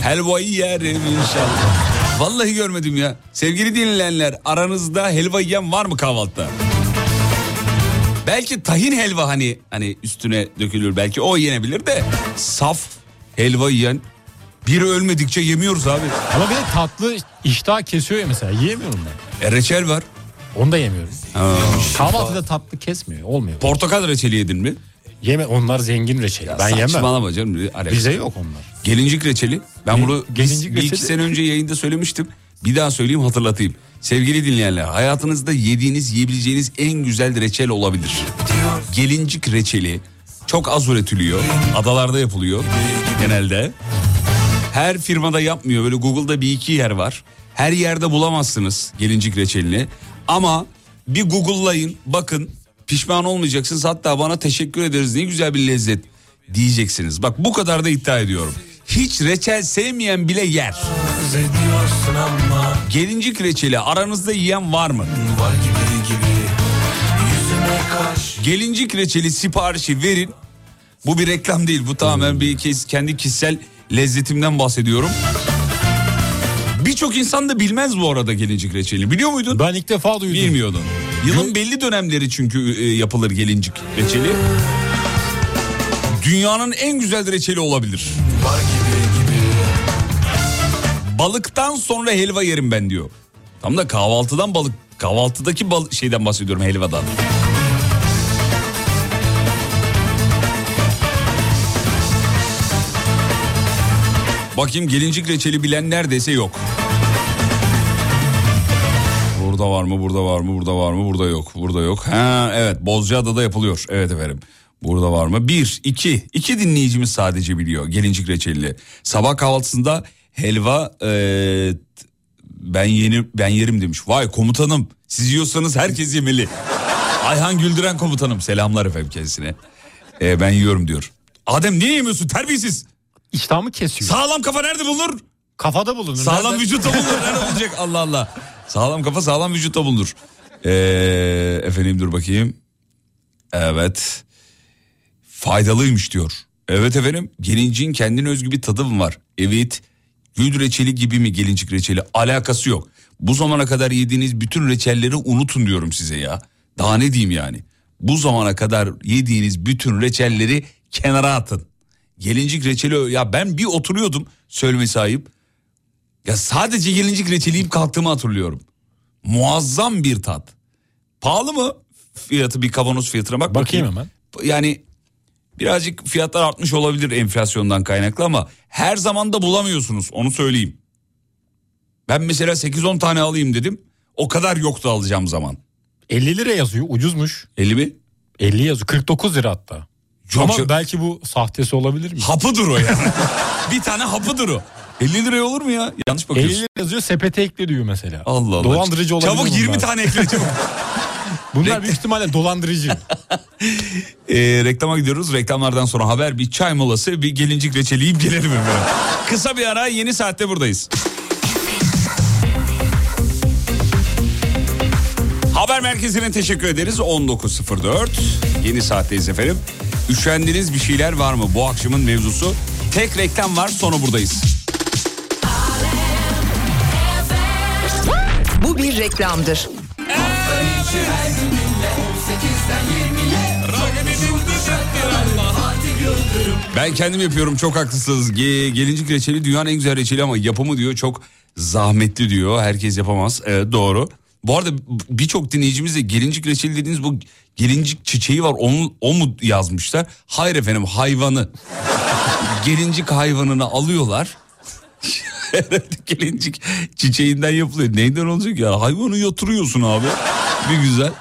Helvayı yerim inşallah. Vallahi görmedim ya. Sevgili dinleyenler aranızda helva yiyen var mı kahvaltıda? Belki tahin helva hani hani üstüne dökülür belki o yenebilir de saf helva yiyen biri ölmedikçe yemiyoruz abi. Ama bir de tatlı iştah kesiyor ya mesela. Yiyemiyorum ben. E reçel var. Onu da yemiyorum. Ha. Kahvaltıda tatlı kesmiyor. Olmuyor. Portakal reçeli yedin mi? Yeme onlar zengin reçeli. ben yemem. Saçmalama canım. Alakası Bize yok. onlar. Gelincik reçeli. Ben bunu Gelincik bir iki reçeli? sene önce yayında söylemiştim. Bir daha söyleyeyim hatırlatayım. Sevgili dinleyenler hayatınızda yediğiniz yiyebileceğiniz en güzel reçel olabilir. Gelincik reçeli çok az üretiliyor. Adalarda yapılıyor genelde. Her firmada yapmıyor. Böyle Google'da bir iki yer var. Her yerde bulamazsınız gelincik reçelini. Ama bir Google'layın bakın pişman olmayacaksınız. Hatta bana teşekkür ederiz ne güzel bir lezzet diyeceksiniz. Bak bu kadar da iddia ediyorum. Hiç reçel sevmeyen bile yer. Gelincik reçeli aranızda yiyen var mı? var gibi gibi Gelincik reçeli siparişi verin. Bu bir reklam değil. Bu tamamen bir kez kendi kişisel lezzetimden bahsediyorum. Birçok insan da bilmez bu arada gelincik reçeli. Biliyor muydun? Ben ilk defa duydum. Bilmiyordun. Yılın belli dönemleri çünkü e, yapılır gelincik reçeli. Dünyanın en güzel reçeli olabilir. var gibi gibi Balıktan sonra helva yerim ben diyor. Tam da kahvaltıdan balık kahvaltıdaki bal şeyden bahsediyorum helvadan. Bakayım gelincik reçeli bilen neredeyse yok. Burada var mı, burada var mı, burada var mı, burada yok, burada yok. Ha evet Bozcaada'da yapılıyor. Evet efendim. Burada var mı? Bir, iki. iki dinleyicimiz sadece biliyor gelincik reçelini. Sabah kahvaltısında helva eee, ben yeni ben yerim demiş. Vay komutanım siz yiyorsanız herkes yemeli. Ayhan Güldüren komutanım selamlar efendim kendisine. Eee, ben yiyorum diyor. Adem niye yemiyorsun terbiyesiz? İştahımı kesiyor. Sağlam kafa nerede bulunur? Kafada bulunur. Sağlam Nerede? vücutta bulunur. Nerede bulacak? Allah Allah. Sağlam kafa sağlam vücutta bulunur. Ee, efendim dur bakayım. Evet. Faydalıymış diyor. Evet efendim. Gelincin kendine özgü bir tadı mı var? Evet. Gül reçeli gibi mi gelincik reçeli? Alakası yok. Bu zamana kadar yediğiniz bütün reçelleri unutun diyorum size ya. Daha ne diyeyim yani? Bu zamana kadar yediğiniz bütün reçelleri kenara atın. Gelincik reçeli ya ben bir oturuyordum söylemesi ayıp. Ya sadece gelincik reçeli yiyip kalktığımı hatırlıyorum. Muazzam bir tat. Pahalı mı? Fiyatı bir kavanoz fiyatına bak Bakayım hemen. Yani birazcık fiyatlar artmış olabilir enflasyondan kaynaklı ama her zaman da bulamıyorsunuz onu söyleyeyim. Ben mesela 8-10 tane alayım dedim. O kadar yoktu alacağım zaman. 50 lira yazıyor ucuzmuş. 50 mi? 50 yazıyor 49 lira hatta. Çok Ama çok- belki bu sahtesi olabilir mi? Hapıdır o yani. bir tane hapıdır o. 50 liraya olur mu ya? Yanlış 50 bakıyorsun. lira yazıyor sepete ekle diyor mesela. Allah Allah. Dolandırıcı olabilir Çabuk bunlar. 20 tane ekle çabuk. Bunlar büyük ihtimalle dolandırıcı. Ee, reklama gidiyoruz. Reklamlardan sonra haber bir çay molası bir gelincik reçeli yiyip gelelim efendim. Kısa bir ara yeni saatte buradayız. Haber merkezine teşekkür ederiz. 19.04 yeni saatteyiz efendim. Üşendiğiniz bir şeyler var mı? Bu akşamın mevzusu. Tek reklam var sonra buradayız. Bu bir reklamdır. Ben kendim yapıyorum çok haklısınız. Ge- gelincik reçeli dünyanın en güzel reçeli ama yapımı diyor çok zahmetli diyor. Herkes yapamaz. Evet doğru. Bu arada birçok dinleyicimiz de gelincik reçeli dediğiniz bu gelincik çiçeği var. Onu, o mu yazmışlar? Hayır efendim hayvanı. gelincik hayvanını alıyorlar. Herhalde gelincik çiçeğinden yapılıyor. Neyden olacak ya? Hayvanı yatırıyorsun abi. Bir güzel.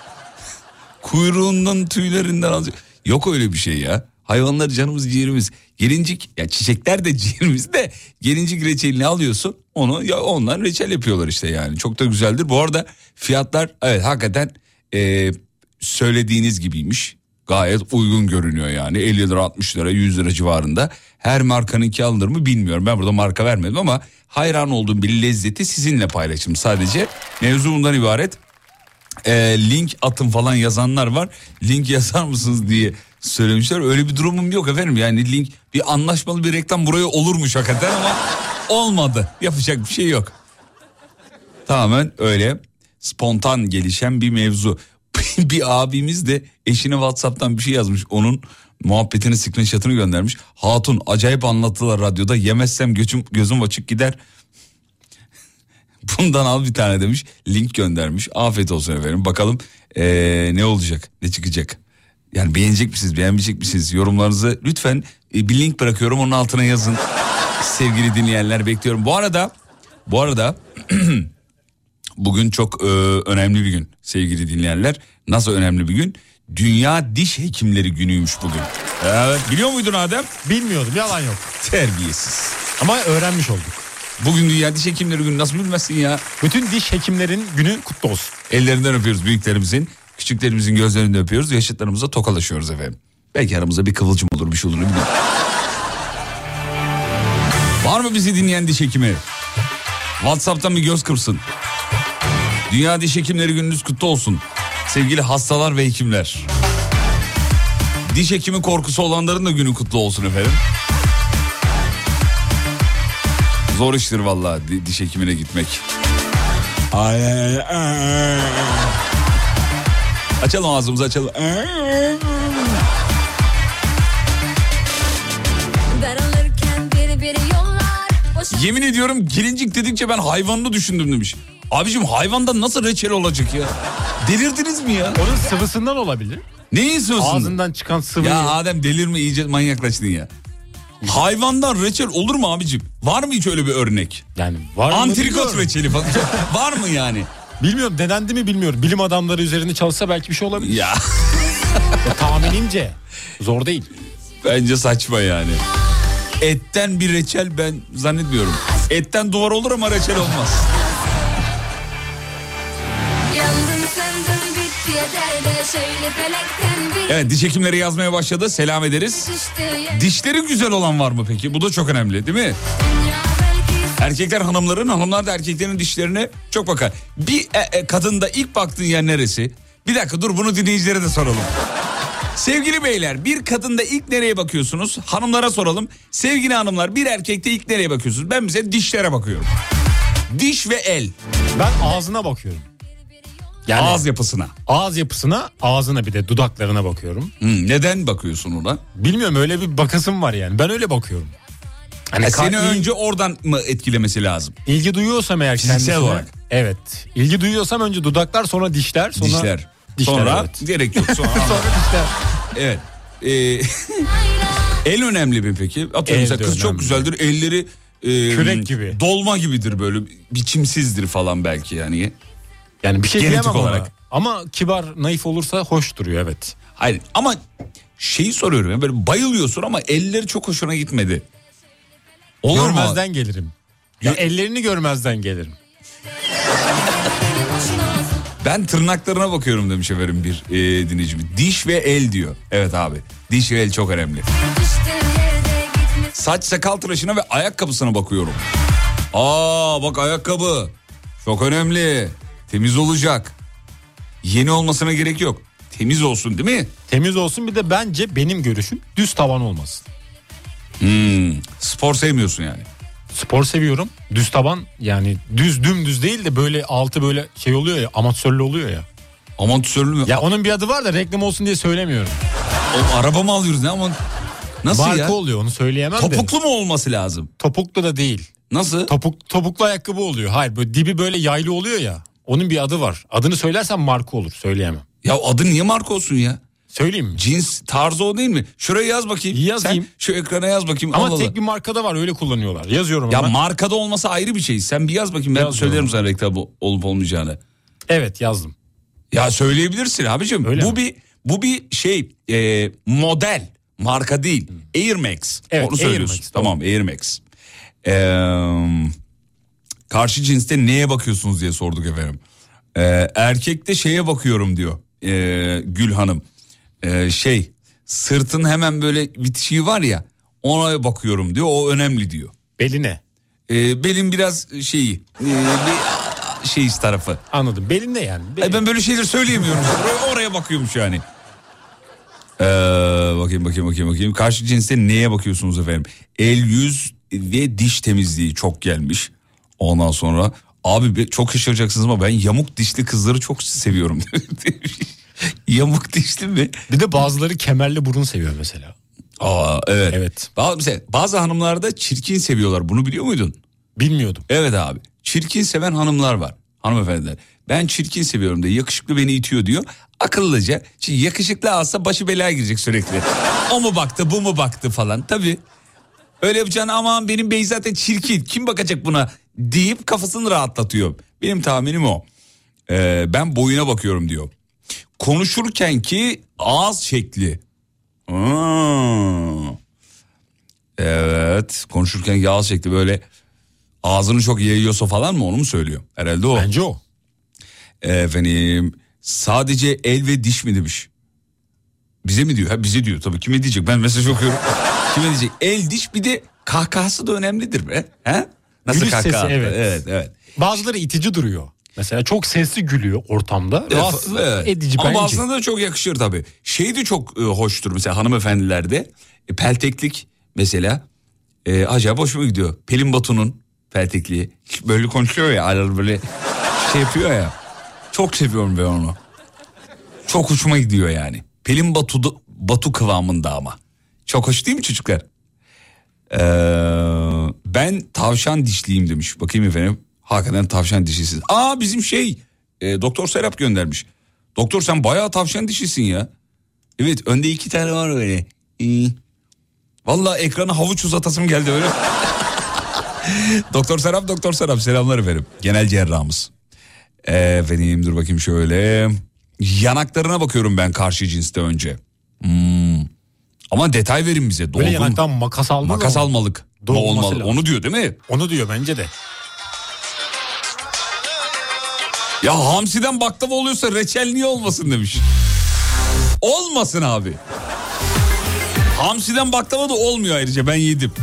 Kuyruğundan tüylerinden alacak. Yok öyle bir şey ya. Hayvanlar canımız ciğerimiz. Gelincik ya çiçekler de ciğerimiz de gelincik reçelini alıyorsun. Onu ya onlar reçel yapıyorlar işte yani. Çok da güzeldir. Bu arada fiyatlar evet hakikaten e, söylediğiniz gibiymiş. Gayet uygun görünüyor yani 50 lira 60 lira 100 lira civarında. Her markanınki alınır mı bilmiyorum. Ben burada marka vermedim ama hayran olduğum bir lezzeti sizinle paylaştım sadece. Mevzu bundan ibaret e, link atın falan yazanlar var. Link yazar mısınız diye söylemişler. Öyle bir durumum yok efendim. Yani link bir anlaşmalı bir reklam buraya olurmuş hakikaten ama olmadı. Yapacak bir şey yok. Tamamen öyle spontan gelişen bir mevzu. bir abimiz de eşine WhatsApp'tan bir şey yazmış. Onun muhabbetini screenshot'ını göndermiş. Hatun acayip anlattılar radyoda. Yemezsem gözüm, gözüm açık gider. Bundan al bir tane demiş. Link göndermiş. Afiyet olsun efendim. Bakalım ee, ne olacak? Ne çıkacak? Yani beğenecek misiniz? Beğenmeyecek misiniz? Yorumlarınızı lütfen e, bir link bırakıyorum. Onun altına yazın. Sevgili dinleyenler bekliyorum. Bu arada bu arada bugün çok e, önemli bir gün sevgili dinleyenler. Nasıl önemli bir gün? Dünya Diş Hekimleri Günüymüş bugün. Evet, biliyor muydun Adem? Bilmiyordum yalan yok. Terbiyesiz. Ama öğrenmiş olduk. Bugün Dünya Diş Hekimleri Günü nasıl bilmezsin ya? Bütün diş hekimlerin günü kutlu olsun. Ellerinden öpüyoruz büyüklerimizin. Küçüklerimizin gözlerinden öpüyoruz. Yaşıtlarımıza tokalaşıyoruz efendim. Belki aramızda bir kıvılcım olur bir şey olur bileyim. Var mı bizi dinleyen diş hekimi? Whatsapp'tan bir göz kırsın. Dünya Diş Hekimleri Gününüz kutlu olsun. Sevgili hastalar ve hekimler. Diş hekimi korkusu olanların da günü kutlu olsun efendim. Zor iştir vallahi di- diş hekimine gitmek. Ay, ay, ay. Açalım ağzımızı açalım. Yemin ediyorum gelincik dedikçe ben hayvanını düşündüm demiş. Abicim hayvandan nasıl reçel olacak ya? Delirdiniz mi ya? Onun sıvısından olabilir. Neyin sözünde? Ağzından çıkan sıvıyı. Ya Adem delirme iyice manyaklaştın ya. Hayvandan reçel olur mu abicim? Var mı hiç öyle bir örnek? Yani var mı Antrikot reçeli falan. Var mı yani? Bilmiyorum denendi mi bilmiyorum. Bilim adamları üzerinde çalışsa belki bir şey olabilir. Ya Ya, tahminimce. Zor değil. bence saçma yani. Etten bir reçel ben zannetmiyorum. Etten duvar olur ama reçel olmaz. Evet diş hekimleri yazmaya başladı. Selam ederiz. Dişleri güzel olan var mı peki? Bu da çok önemli değil mi? Erkekler hanımların, hanımlar da erkeklerin dişlerine çok bakar. Bir e, e, kadında ilk baktığın yer neresi? Bir dakika dur bunu dinleyicilere de soralım. Sevgili beyler bir kadında ilk nereye bakıyorsunuz? Hanımlara soralım. Sevgili hanımlar bir erkekte ilk nereye bakıyorsunuz? Ben bize dişlere bakıyorum. Diş ve el. Ben ağzına bakıyorum. Yani Ağız yapısına. ağız yapısına, ağzına bir de dudaklarına bakıyorum. Hı, neden bakıyorsun ona? Bilmiyorum öyle bir bakasım var yani. Ben öyle bakıyorum. Hani E, ka- seni önce oradan mı etkilemesi lazım? ilgi duyuyorsam eğer Fiziksel kendisine. olarak. Evet. İlgi duyuyorsam önce dudaklar sonra dişler sonra Dişler. dişler, Sonra evet. gerek yok. Sonra, sonra dişler. evet. Ee, el önemli mi peki? Atıyorum El mesela kız çok önemli. güzeldir. Elleri e, Kürek gibi. Dolma gibidir böyle. Biçimsizdir falan belki yani. Yani bir şey Genetik diyemem olarak. olarak. Ama kibar, naif olursa hoş duruyor evet. Hayır ama şeyi soruyorum ya böyle bayılıyorsun ama elleri çok hoşuna gitmedi. Olur mu? görmezden gelirim. Ya Gö- ellerini görmezden gelirim. Ben tırnaklarına bakıyorum demiş efendim bir e, dinleyicimiz. Diş ve el diyor. Evet abi. Diş ve el çok önemli. Saç sakal tıraşına ve ayakkabısına bakıyorum. Aa bak ayakkabı. Çok önemli. Temiz olacak. Yeni olmasına gerek yok. Temiz olsun değil mi? Temiz olsun bir de bence benim görüşüm düz tavan olmasın. Hmm, spor sevmiyorsun yani. Spor seviyorum. Düz taban yani düz dümdüz değil de böyle altı böyle şey oluyor ya amatörlü oluyor ya. Aman tüsörlü mü? Ya onun bir adı var da reklam olsun diye söylemiyorum. O, araba mı alıyoruz ne aman? Nasıl Marka ya? oluyor onu söyleyemem de. Topuklu mu olması lazım? Topuklu da değil. Nasıl? Topuk, topuklu ayakkabı oluyor. Hayır böyle dibi böyle yaylı oluyor ya. Onun bir adı var. Adını söylersem marka olur. Söyleyemem. Ya adı niye marka olsun ya? Söyleyeyim mi? Cins tarzı o değil mi? Şuraya yaz bakayım. Yazayım. Sen şu ekrana yaz bakayım. Ama Allah tek Allah. bir markada var öyle kullanıyorlar. Yazıyorum Ya ama. markada olması ayrı bir şey. Sen bir yaz bakayım ben Yazıyorum. söylerim sana reklam olup olmayacağını. evet yazdım. Ya söyleyebilirsin abicim. Öyle bu mi? bir bu bir şey e, model marka değil. Air Max. Evet, Onu söylüyorsun. Air Max, tamam Air Max. Ee, karşı cinste neye bakıyorsunuz diye sorduk efendim. Ee, erkekte şeye bakıyorum diyor ee, Gül Hanım. Ee, şey sırtın hemen böyle bitişiği var ya ona bakıyorum diyor o önemli diyor. Beline. Ee, benim biraz şeyi ee, bir şey tarafı. Anladım. Belinde yani. Belin. ben böyle şeyler söyleyemiyorum. oraya, oraya bakıyormuş yani. Ee, bakayım bakayım bakayım bakayım. Karşı cinste neye bakıyorsunuz efendim? El, yüz ve diş temizliği çok gelmiş. Ondan sonra abi çok şaşıracaksınız ama ben yamuk dişli kızları çok seviyorum. yamuk dişli mi? Bir de bazıları kemerli burun seviyor mesela. Aa evet. Evet. Bazı, mesela bazı hanımlar da çirkin seviyorlar. Bunu biliyor muydun? Bilmiyordum. Evet abi. çirkin seven hanımlar var. Hanımefendiler. Ben çirkin seviyorum diye yakışıklı beni itiyor diyor. Akıllıca. Çünkü yakışıklı alsa başı belaya girecek sürekli. o mu baktı bu mu baktı falan. Tabii. Öyle yapacağını aman benim bey zaten çirkin. Kim bakacak buna deyip kafasını rahatlatıyor. Benim tahminim o. Ee, ben boyuna bakıyorum diyor. Konuşurken ki ağız şekli. Aa. Evet konuşurken ki ağız şekli böyle ağzını çok yayıyorsa falan mı onu mu söylüyor? Herhalde o. Bence o. Efendim sadece el ve diş mi demiş. Bize mi diyor? Ha bize diyor tabii. Kime diyecek? Ben mesaj okuyorum. Kime diyecek? El diş bir de kahkahası da önemlidir be. He? Nasıl Gülüş sesi, evet. evet evet. Bazıları itici duruyor. Mesela çok sesli gülüyor ortamda. Rahatsız Evet. edici Ama bence. bazılarına da çok yakışır tabii. Şey de çok e, hoştur mesela hanımefendilerde. E, pelteklik mesela. E, acayip hoşuma gidiyor. Pelin Batu'nun peltekliği. Böyle konuşuyor ya aralar böyle şey yapıyor ya. Çok seviyorum ben onu. Çok hoşuma gidiyor yani. Pelin Batu, Batu kıvamında ama. Çok hoş değil mi çocuklar? Ee, ben tavşan dişliyim demiş. Bakayım efendim. Hakikaten tavşan dişisiz. Aa bizim şey e, Doktor Serap göndermiş. Doktor sen bayağı tavşan dişisin ya. Evet önde iki tane var öyle. İyi. Vallahi ekrana havuç uzatasım geldi öyle. Doktor Serap Doktor Serap selamlar efendim. Genel cerrahımız. Ee, Efendim dur bakayım şöyle. Yanaklarına bakıyorum ben karşı cinste önce. Hmm. Ama detay verin bize. Böyle Dolgun- yanaktan makas almalı Makas mı? almalık. Dolması Olmalı. lazım. Onu diyor değil mi? Onu diyor bence de. Ya hamsiden baklava oluyorsa reçel niye olmasın demiş. Olmasın abi. Hamsiden baklava da olmuyor ayrıca ben yedim.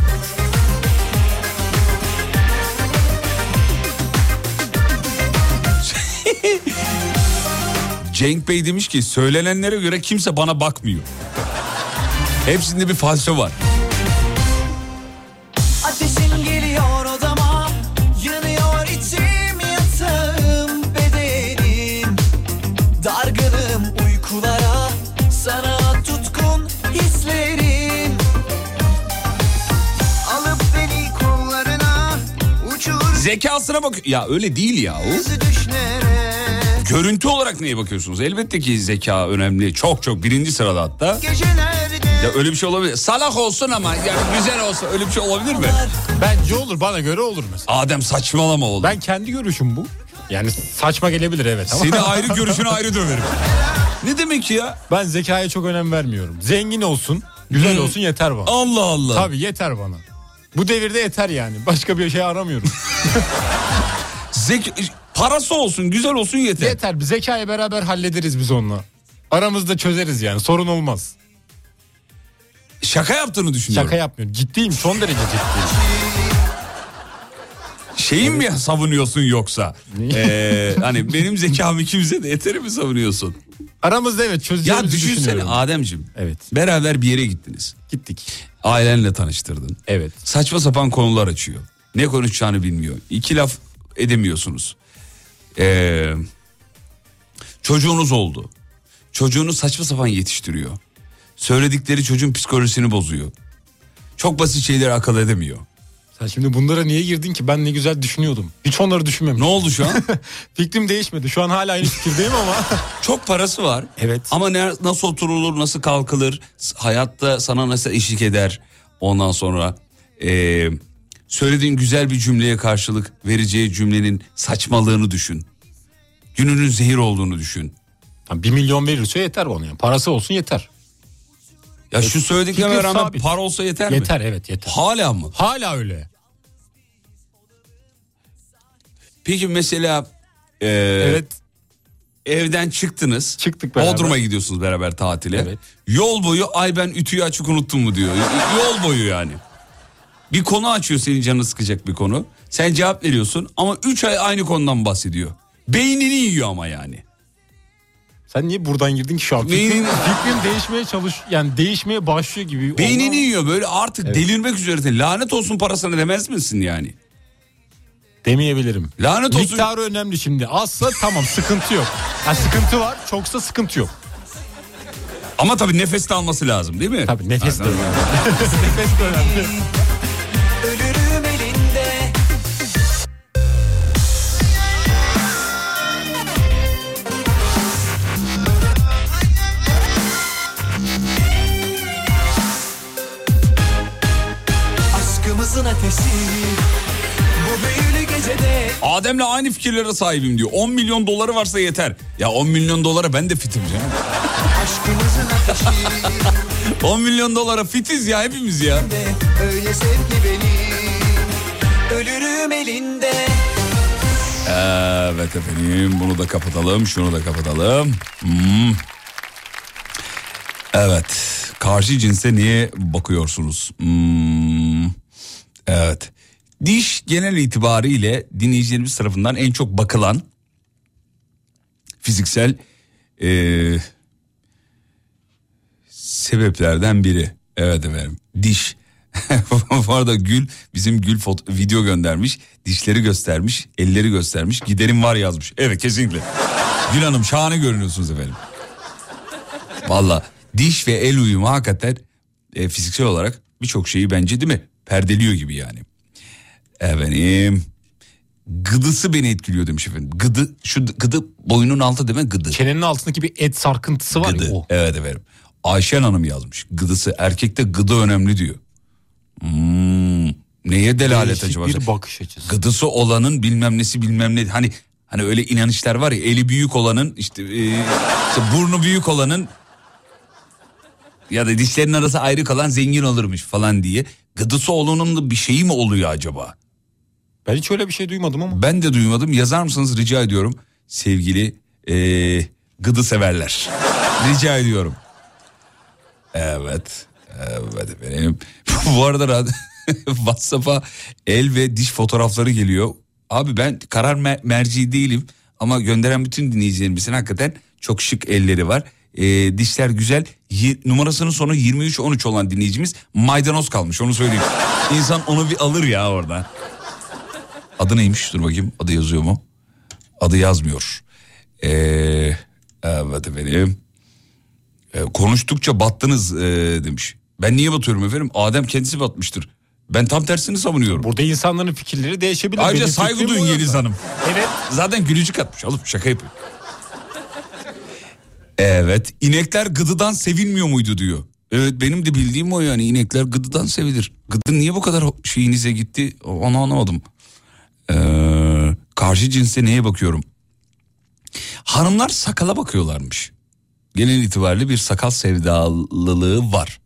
Cenk Bey demiş ki söylenenlere göre kimse bana bakmıyor. Hepsinde bir falso var. Zekasına bak. Ya öyle değil ya Görüntü olarak neye bakıyorsunuz? Elbette ki zeka önemli. Çok çok birinci sırada hatta. Ya öyle bir şey olabilir. Salak olsun ama yani güzel olsun öyle bir şey olabilir mi? Bence olur bana göre olur mesela. Adem saçmalama oğlum. Ben kendi görüşüm bu. Yani saçma gelebilir evet ama Seni ayrı görüşünü ayrı döverim. Ne demek ya? ben zekaya çok önem vermiyorum. Zengin olsun, güzel olsun yeter bana. Allah Allah. Tabii yeter bana. Bu devirde yeter yani. Başka bir şey aramıyorum. Zek parası olsun, güzel olsun yeter. yeter. Bir zekayı beraber hallederiz biz onunla. Aramızda çözeriz yani. Sorun olmaz. Şaka yaptığını düşünüyorum. Şaka yapmıyorum. Ciddiyim. Son derece ciddiyim. Şeyin mi savunuyorsun yoksa? Ee, hani benim zekam ikimize de yeteri mi savunuyorsun? Aramızda evet Ya çözeceğimizi düşünsene düşünüyorum. Ademciğim. Evet. Beraber bir yere gittiniz. Gittik. Ailenle tanıştırdın. Evet. Saçma sapan konular açıyor. Ne konuşacağını bilmiyor. İki laf edemiyorsunuz. Ee, çocuğunuz oldu. Çocuğunu saçma sapan yetiştiriyor. Söyledikleri çocuğun psikolojisini bozuyor. Çok basit şeyleri akıl edemiyor. Sen şimdi bunlara niye girdin ki? Ben ne güzel düşünüyordum. Hiç onları düşünmemiştim. Ne oldu şu an? Fikrim değişmedi. Şu an hala aynı fikirdeyim ama. Çok parası var. Evet. Ama ne, nasıl oturulur, nasıl kalkılır, hayatta sana nasıl eşlik eder ondan sonra... ee, söylediğin güzel bir cümleye karşılık vereceği cümlenin saçmalığını düşün. Gününün zehir olduğunu düşün. Bir milyon verirse yeter bana yani. Parası olsun yeter. Ya şu söylediklerime rağmen sabit. para olsa yeter, mi? Yeter evet yeter. Hala mı? Hala öyle. Peki mesela ee, Evet. evden çıktınız. Çıktık beraber. Bodrum'a gidiyorsunuz beraber tatile. Evet. Yol boyu ay ben ütüyü açık unuttum mu diyor. Yol boyu yani. Bir konu açıyor senin canını sıkacak bir konu. Sen cevap veriyorsun ama 3 ay aynı konudan bahsediyor. Beynini yiyor ama yani. Sen niye buradan girdin ki şu an? Beynin- Fikrim, değişmeye çalış yani değişmeye başlıyor gibi. Beynini Olmaz. yiyor böyle artık Evet. delirmek üzere. Lanet olsun parasına demez misin yani? Demeyebilirim. Lanet olsun. Miktarı önemli şimdi. Azsa tamam sıkıntı yok. Ha, sıkıntı var çoksa sıkıntı yok. Ama tabii nefes de alması lazım değil mi? Tabii nefes de önemli. nefes de önemli. ateşi Bu büyük Adem'le aynı fikirlere sahibim diyor. 10 milyon doları varsa yeter. Ya 10 milyon dolara ben de fitim ateşi 10 milyon dolara fitiz ya hepimiz ya. Öyle sev ki beni Ölürüm elinde Evet efendim bunu da kapatalım şunu da kapatalım. Hmm. Evet karşı cinse niye bakıyorsunuz? Hmm. Evet diş genel itibariyle dinleyicilerimiz tarafından en çok bakılan fiziksel eee, sebeplerden biri. Evet efendim diş. Bu arada Gül bizim Gül foto- video göndermiş. Dişleri göstermiş, elleri göstermiş. Giderim var yazmış. Evet kesinlikle. Gül Hanım şahane görünüyorsunuz efendim. Valla diş ve el uyumu hakikaten e, fiziksel olarak birçok şeyi bence değil mi? Perdeliyor gibi yani. Efendim gıdısı beni etkiliyor demiş efendim. Gıdı şu gıdı boynun altı değil mi gıdı? Çenenin altındaki bir et sarkıntısı var Gıdı. ya o. Evet efendim. Ayşen Hanım yazmış. Gıdısı erkekte gıdı önemli diyor. Hmm, neye delalet Değişik acaba? bir bakış açısı. Gıdısı olanın bilmem nesi bilmem ne. Hani hani öyle inanışlar var ya eli büyük olanın işte, e, işte burnu büyük olanın ya da dişlerin arası ayrı kalan zengin olurmuş falan diye. Gıdısı olanın da bir şeyi mi oluyor acaba? Ben hiç öyle bir şey duymadım ama. Ben de duymadım. Yazar mısınız rica ediyorum sevgili eee gıdı severler. rica ediyorum. Evet. Evet efendim. Bu arada rad- WhatsApp'a el ve diş fotoğrafları geliyor. Abi ben karar mer- merci değilim ama gönderen bütün dinleyicilerimizin hakikaten çok şık elleri var. Ee, dişler güzel. Yi- numarasının sonu 23-13 olan dinleyicimiz maydanoz kalmış onu söyleyeyim. İnsan onu bir alır ya orada. Adı neymiş? Dur bakayım. Adı yazıyor mu? Adı yazmıyor. Ee, evet efendim. Ee, konuştukça battınız ee, demiş. Ben niye batıyorum efendim? Adem kendisi batmıştır. Ben tam tersini savunuyorum. Burada insanların fikirleri değişebilir. Ayrıca Benim saygı duyun. Yeliz Hanım. Evet. Zaten gülücük atmış. Oğlum şaka yapıyor. Evet. inekler gıdıdan sevilmiyor muydu diyor. Evet benim de bildiğim o yani inekler gıdıdan sevilir. Gıdı niye bu kadar şeyinize gitti onu anlamadım. Ee, karşı cinste neye bakıyorum? Hanımlar sakala bakıyorlarmış. Genel itibariyle bir sakal sevdalılığı var.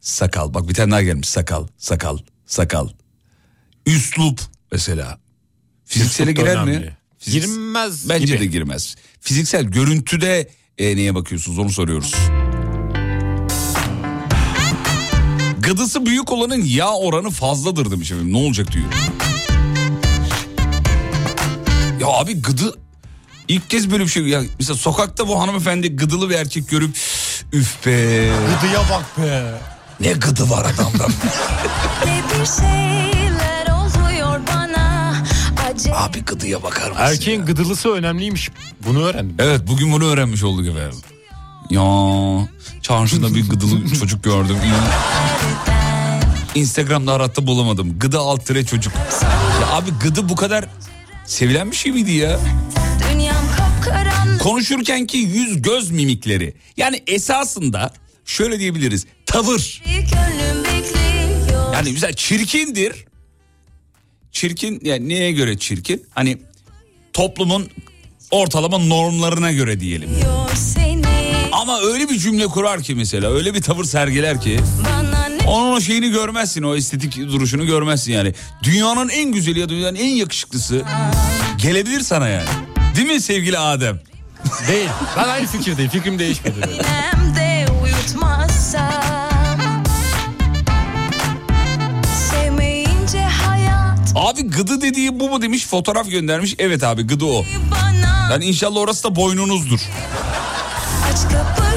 Sakal bak bir tane daha gelmiş sakal sakal sakal. Üslup mesela. Fiziksele girer mi? önemli. Fizik- Girmez Bence gibi. de girmez. Fiziksel görüntüde e, neye bakıyorsunuz onu soruyoruz. Gıdısı büyük olanın yağ oranı fazladır demiş efendim. Ne olacak diyor. Ya abi gıdı ilk kez böyle bir şey ya mesela sokakta bu hanımefendi gıdılı bir erkek görüp üf be Gıdıya bak be. ne gıdı var adamda. Abi gıdıya bakar mısın? Erkeğin gıdılısı önemliymiş. Bunu öğrendim. Evet bugün bunu öğrenmiş olduk efendim. Ya çarşıda bir gıdılı çocuk gördüm. Instagram'da arattı bulamadım. Gıdı alt tire çocuk. Ya abi gıdı bu kadar sevilen bir şey miydi ya? Konuşurken ki yüz göz mimikleri. Yani esasında şöyle diyebiliriz. Tavır. Yani mesela çirkindir. Çirkin yani neye göre çirkin? Hani toplumun ortalama normlarına göre diyelim. Ama öyle bir cümle kurar ki mesela öyle bir tavır sergiler ki bana onun o şeyini görmezsin o estetik duruşunu görmezsin yani. Dünyanın en güzeli ya dünyanın en yakışıklısı gelebilir sana yani. Değil mi sevgili Adem? Değil. Ben aynı fikirdeyim. Fikrim değişmedi. Abi gıdı dediği bu mu demiş fotoğraf göndermiş. Evet abi gıdı o. Yani inşallah orası da boynunuzdur. Aç kapıyı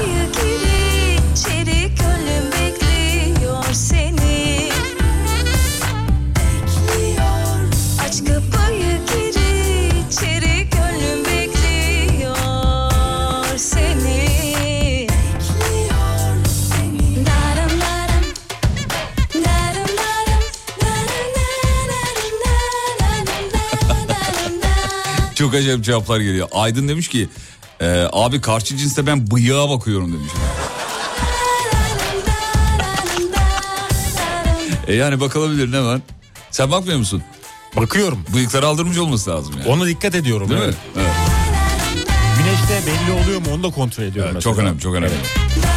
Çok acayip cevaplar geliyor. Aydın demiş ki e, abi karşı cinste ben bıyığa bakıyorum demiş. E yani bakılabilir ne var? Sen bakmıyor musun? Bakıyorum. Bıyıkları aldırmış olması lazım yani. Ona dikkat ediyorum. Değil evet. mi? Evet. Güneşte belli oluyor mu onu da kontrol ediyorum. Evet, çok önemli çok önemli. Bakarsan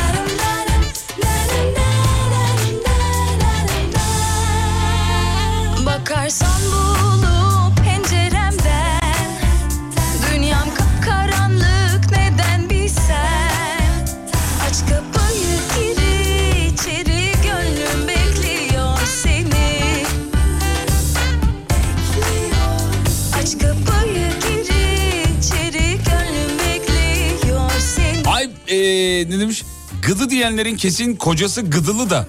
Gıdı diyenlerin kesin kocası gıdılı da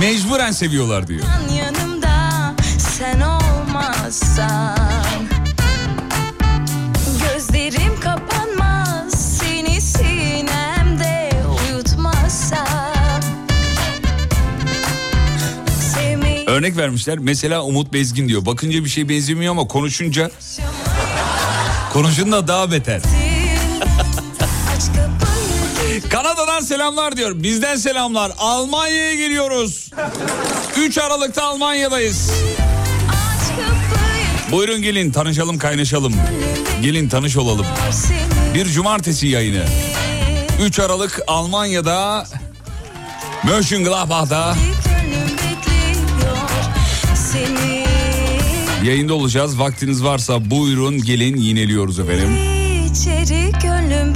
mecburen seviyorlar diyor. yanımda sen olmazsan Gözlerim kapanmaz seni sinemde uyutmazsam Sevmeyi Örnek vermişler. Mesela Umut Bezgin diyor. Bakınca bir şey benzemiyor ama konuşunca konuşunca daha beter. Kanada'dan selamlar diyor. Bizden selamlar. Almanya'ya geliyoruz. 3 Aralık'ta Almanya'dayız. Buyurun gelin tanışalım kaynaşalım. Gelin tanış olalım. Bir cumartesi yayını. 3 Aralık Almanya'da Mönchengladbach'ta yayında olacağız. Vaktiniz varsa buyurun gelin yineliyoruz efendim. İçeri gönlüm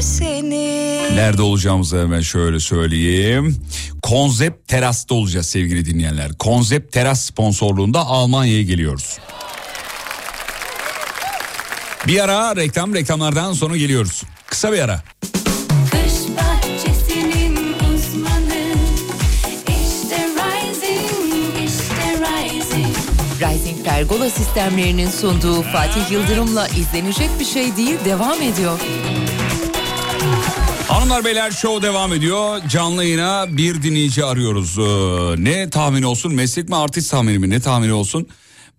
seni Nerede olacağımızı hemen şöyle söyleyeyim. Konzept Teras'ta olacağız sevgili dinleyenler. Konzept Teras sponsorluğunda Almanya'ya geliyoruz. Bir ara reklam reklamlardan sonra geliyoruz. Kısa bir ara. Uzmanı İşte Rising, işte Rising Rising Pergola sistemlerinin sunduğu Fatih Yıldırım'la izlenecek bir şey değil devam ediyor. Hanımlar beyler show devam ediyor. Canlı yayına bir dinleyici arıyoruz. Ee, ne tahmin olsun? Meslek mi artist tahmini mi? Ne tahmini olsun?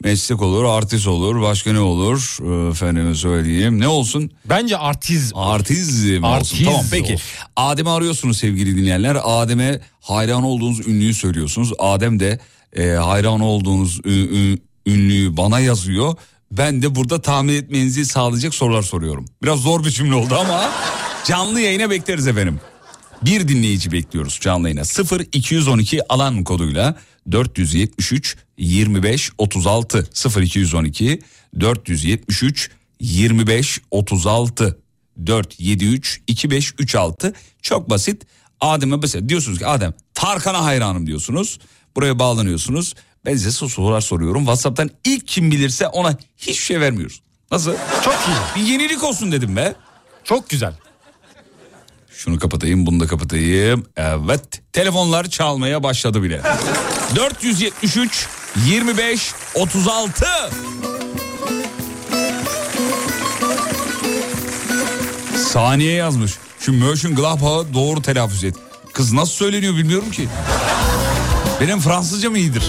Meslek olur, artist olur, başka ne olur? Ee, efendime söyleyeyim. Ne olsun? Bence artiz. Artizm olsun. Artiz Tamam peki. olsun. Adem'i arıyorsunuz sevgili dinleyenler. Adem'e hayran olduğunuz ünlüyü söylüyorsunuz. Adem de e, hayran olduğunuz ü- ü- ünlüyü bana yazıyor. Ben de burada tahmin etmenizi sağlayacak sorular soruyorum. Biraz zor bir cümle oldu ama canlı yayına bekleriz efendim. Bir dinleyici bekliyoruz canlı yayına. 0 212 alan koduyla 473 25 36 0 212 473 25 36 473 2536 çok basit. Adem'e mesela diyorsunuz ki Adem Tarkan'a hayranım diyorsunuz. Buraya bağlanıyorsunuz. Ben size sorular soruyorum. WhatsApp'tan ilk kim bilirse ona hiçbir şey vermiyoruz. Nasıl? Çok iyi. Bir yenilik olsun dedim be. Çok güzel. Şunu kapatayım bunu da kapatayım. Evet telefonlar çalmaya başladı bile. 473 25 36 Saniye yazmış. Şu Mönchengladbach'ı doğru telaffuz et. Kız nasıl söyleniyor bilmiyorum ki. Benim Fransızca mı iyidir?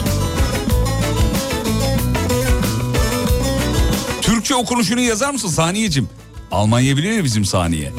Türkçe okunuşunu yazar mısın Saniyeciğim? Almanya biliyor ya bizim Saniye.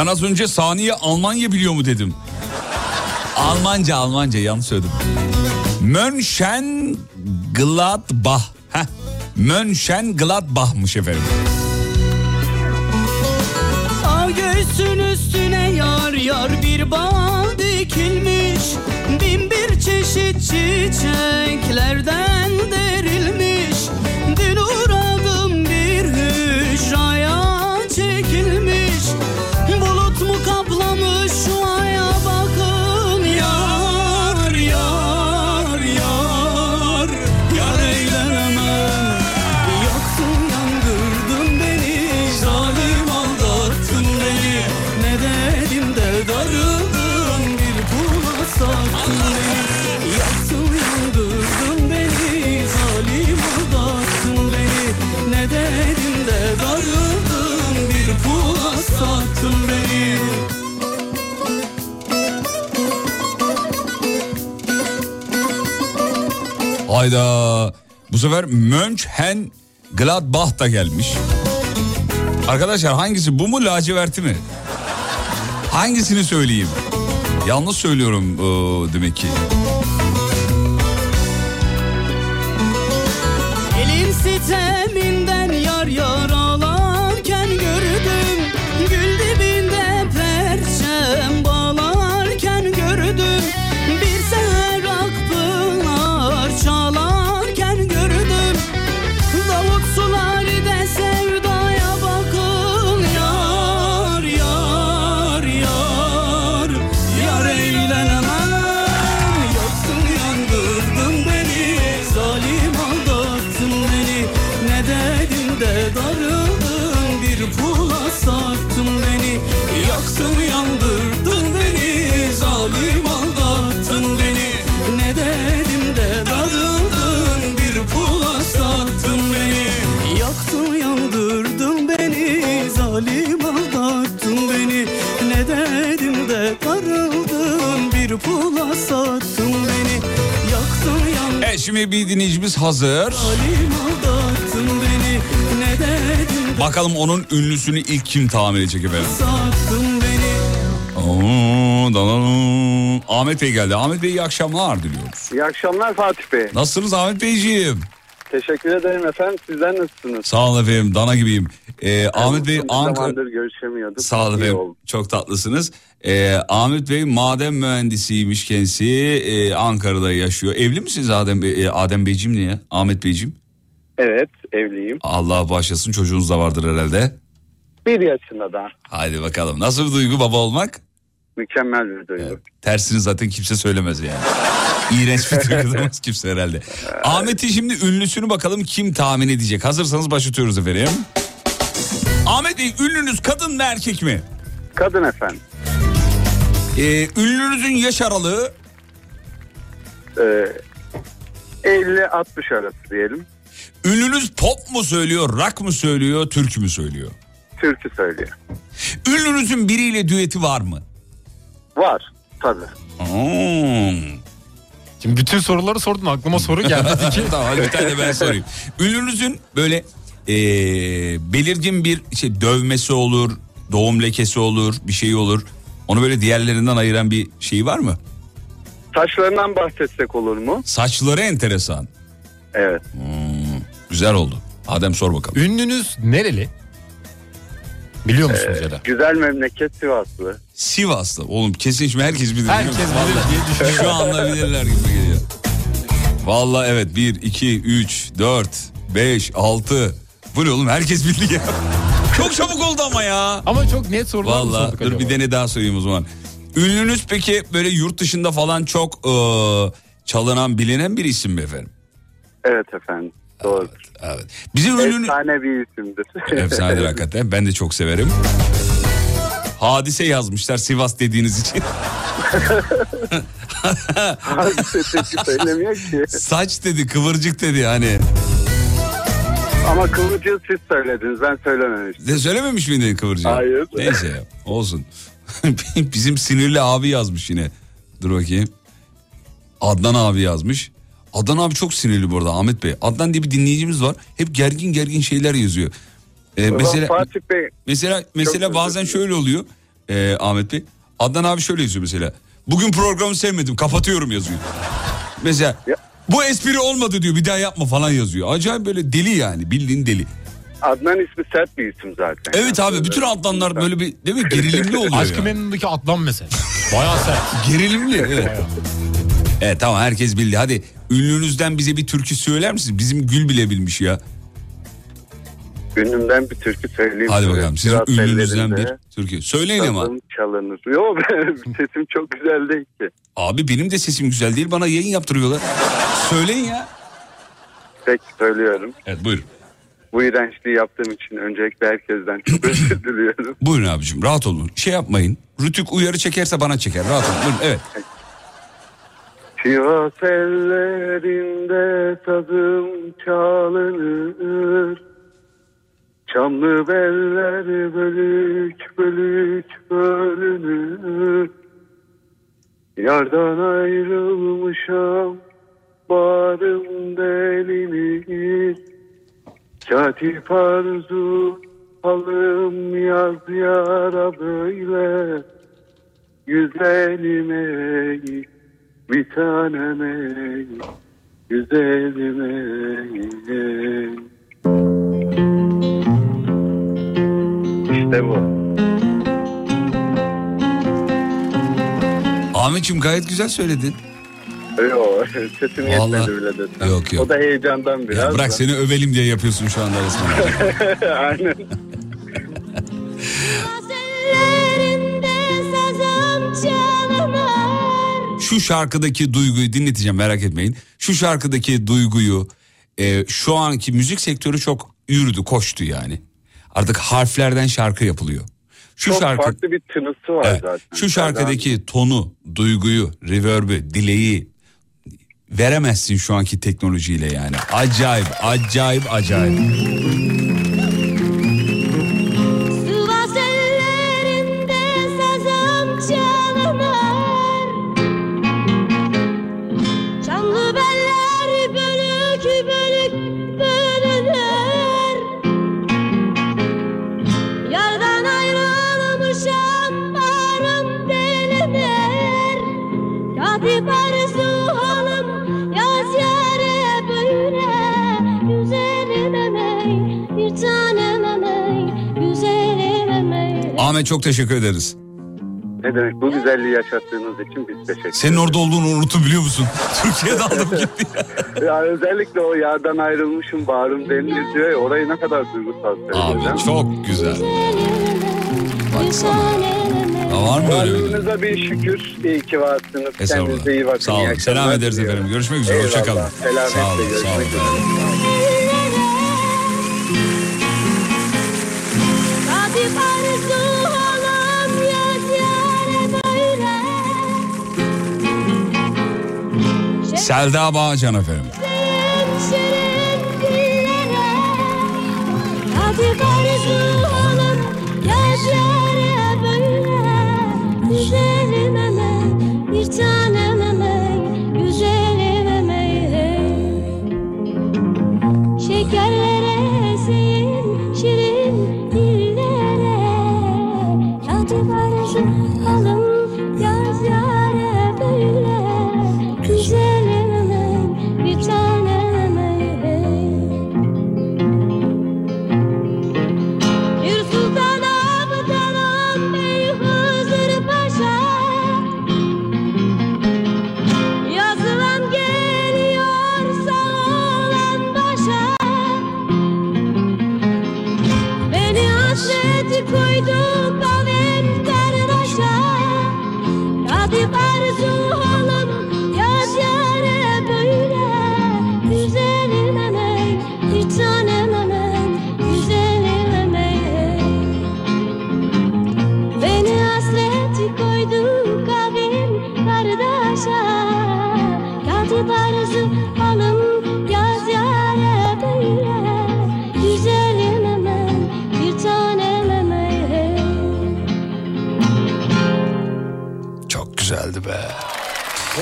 Ben az önce saniye Almanya biliyor mu dedim. Almanca Almanca yanlış söyledim. Mönchengladbach. Heh. Mönchengladbach'mış efendim. Sağ göğsün üstüne yar yar bir bağ dikilmiş Bin bir çeşit çiçeklerden derilmiş Ayda bu sefer Mönchhen Gladbach da gelmiş. Arkadaşlar hangisi bu mu laciverti mi? Hangisini söyleyeyim? Yanlış söylüyorum ee, demek ki. Bir dinleyicimiz hazır. Beni Bakalım onun ünlüsünü ilk kim tahmin edecek efendim? Oo. Ahmet Bey geldi. Ahmet Bey iyi akşamlar diliyoruz. İyi akşamlar Fatih Bey. Nasılsınız Ahmet Beyciğim? Teşekkür ederim efendim. Sizler nasılsınız? Sağ olun efendim dana gibiyim. Ee, Ahmet Bey Ankara... görüşemiyorduk. Sağ olun efendim. oldu. Çok tatlısınız. Ee, Ahmet Bey maden mühendisiymiş kendisi. Ee, Ankara'da yaşıyor. Evli misiniz Adem, Bey, e, Adem Beyciğim diye? Ahmet Beyciğim. Evet evliyim. Allah bağışlasın çocuğunuz da vardır herhalde. Bir yaşında da. Hadi bakalım. Nasıl bir duygu baba olmak? Mükemmel bir duygu. Tersini zaten kimse söylemez yani. İğrenç bir duygu demez kimse herhalde. Ahmet'in şimdi ünlüsünü bakalım kim tahmin edecek. Hazırsanız başlatıyoruz efendim. Ahmet Bey ünlünüz kadın mı erkek mi? Kadın efendim. Ee, ünlünüzün yaş aralığı Ee, 50-60 arası diyelim. ünlünüz pop mu söylüyor, rock mı söylüyor, türkü mü söylüyor? Türkü söylüyor. Ünlünüzün biriyle düeti var mı? Var tabii. Hmm. Şimdi bütün soruları sordun aklıma soru gelmedi ki. tamam hadi bir tane de ben sorayım. Ünlünüzün böyle ee, belirgin bir şey dövmesi olur, doğum lekesi olur, bir şey olur. Onu böyle diğerlerinden ayıran bir şey var mı? Saçlarından bahsetsek olur mu? Saçları enteresan. Evet. Hmm, güzel oldu. Adem sor bakalım. Ünlünüz nereli? Biliyor musunuz ya da? Güzel memleket Sivaslı. Sivaslı. Oğlum kesin şimdi herkes bilir. Herkes bilir diye düşünüyorum. Şu anda bilirler gibi geliyor. Vallahi evet 1, 2, 3, 4, 5, 6. Bu ne oğlum herkes bildi ya. Çok çabuk oldu ama ya. Ama çok net sorular mı Vallahi sorduk dur acaba? bir dene daha söyleyeyim o zaman. Ünlünüz peki böyle yurt dışında falan çok e, çalınan bilinen bir isim mi efendim? Evet efendim. Doğru. Evet. Bizim ünlünü... Efsane bir isimdir. Efsanedir hakikaten. Ben de çok severim. Hadise yazmışlar Sivas dediğiniz için. Hadise peki söylemiyor ki. Saç dedi, kıvırcık dedi hani. Ama kıvırcığı siz söylediniz. Ben söylememiştim. De söylememiş miydin kıvırcığı? Hayır. Neyse ya, olsun. Bizim sinirli abi yazmış yine. Dur bakayım. Adnan abi yazmış. Adnan abi çok sinirli bu arada Ahmet Bey. Adnan diye bir dinleyicimiz var. Hep gergin gergin şeyler yazıyor. Ee, mesela Fatih Bey mesela mesela bazen şöyle oluyor. Ee, Ahmet Bey. Adnan abi şöyle yazıyor mesela. Bugün programı sevmedim kapatıyorum yazıyor. Mesela bu espri olmadı diyor bir daha yapma falan yazıyor. Acayip böyle deli yani bildiğin deli. Adnan ismi sert bir isim zaten. Evet abi bütün Adnanlar böyle bir değil mi gerilimli oluyor Aşkı ya. Memnun'daki Adnan mesela. Bayağı sert. Gerilimli evet. Evet tamam herkes bildi. Hadi ünlünüzden bize bir türkü söyler misiniz? Bizim Gül bile bilmiş ya. Ünlümden bir türkü söyleyeyim. Hadi bakalım sizin Biraz ünlünüzden bir türkü. Söyleyin ama. çalınır. Yok sesim çok güzel değil ki. Abi benim de sesim güzel değil bana yayın yaptırıyorlar. Söyleyin ya. Peki söylüyorum. Evet buyurun. Bu iğrençliği yaptığım için öncelikle herkesten çok özür diliyorum. Buyurun abicim rahat olun. Şey yapmayın. Rütük uyarı çekerse bana çeker. Rahat olun. Buyurun evet. Sivas ellerinde sazım çalınır. Çamlı beller bölük bölük bölünür. Yardan ayrılmışam bağrım delini Katip arzu alım yaz yara böyle. Güzelim ey bir tanem ey Güzelim ey İşte bu. Ahmetciğim gayet güzel söyledin. Yok sesini Vallahi- yetmedi bile desem. Yok, yok. O da heyecandan biraz. Ya bırak da. seni övelim diye yapıyorsun şu anda resmen. Aynen. Şu şarkıdaki duyguyu dinleteceğim merak etmeyin. Şu şarkıdaki duyguyu e, şu anki müzik sektörü çok yürüdü koştu yani. Artık harflerden şarkı yapılıyor. Şu Çok şarkı farklı bir tınısı var Evet, zaten. şu şarkıdaki tonu, duyguyu, reverb'ü, dileği veremezsin şu anki teknolojiyle yani. Acayip, acayip, acayip. Ahmet çok teşekkür ederiz. Ne demek bu güzelliği yaşattığınız için biz teşekkür Senin orada olduğunu unuttum biliyor musun? Türkiye'de aldım gitti. Ya özellikle o yardan ayrılmışım bağrım denilir diyor ya orayı ne kadar duygusal söylüyor. Abi çok güzel. Baksana. Ya var mı böyle bir bir şükür. İyi ki varsınız. Kendinize iyi bakın. Sağ olun. Selam ederiz efendim. Görüşmek üzere. Hoşçakalın. Sağ olun. Sağ olun. üzere. Katip Selda Bağcan efendim. Şirin dillere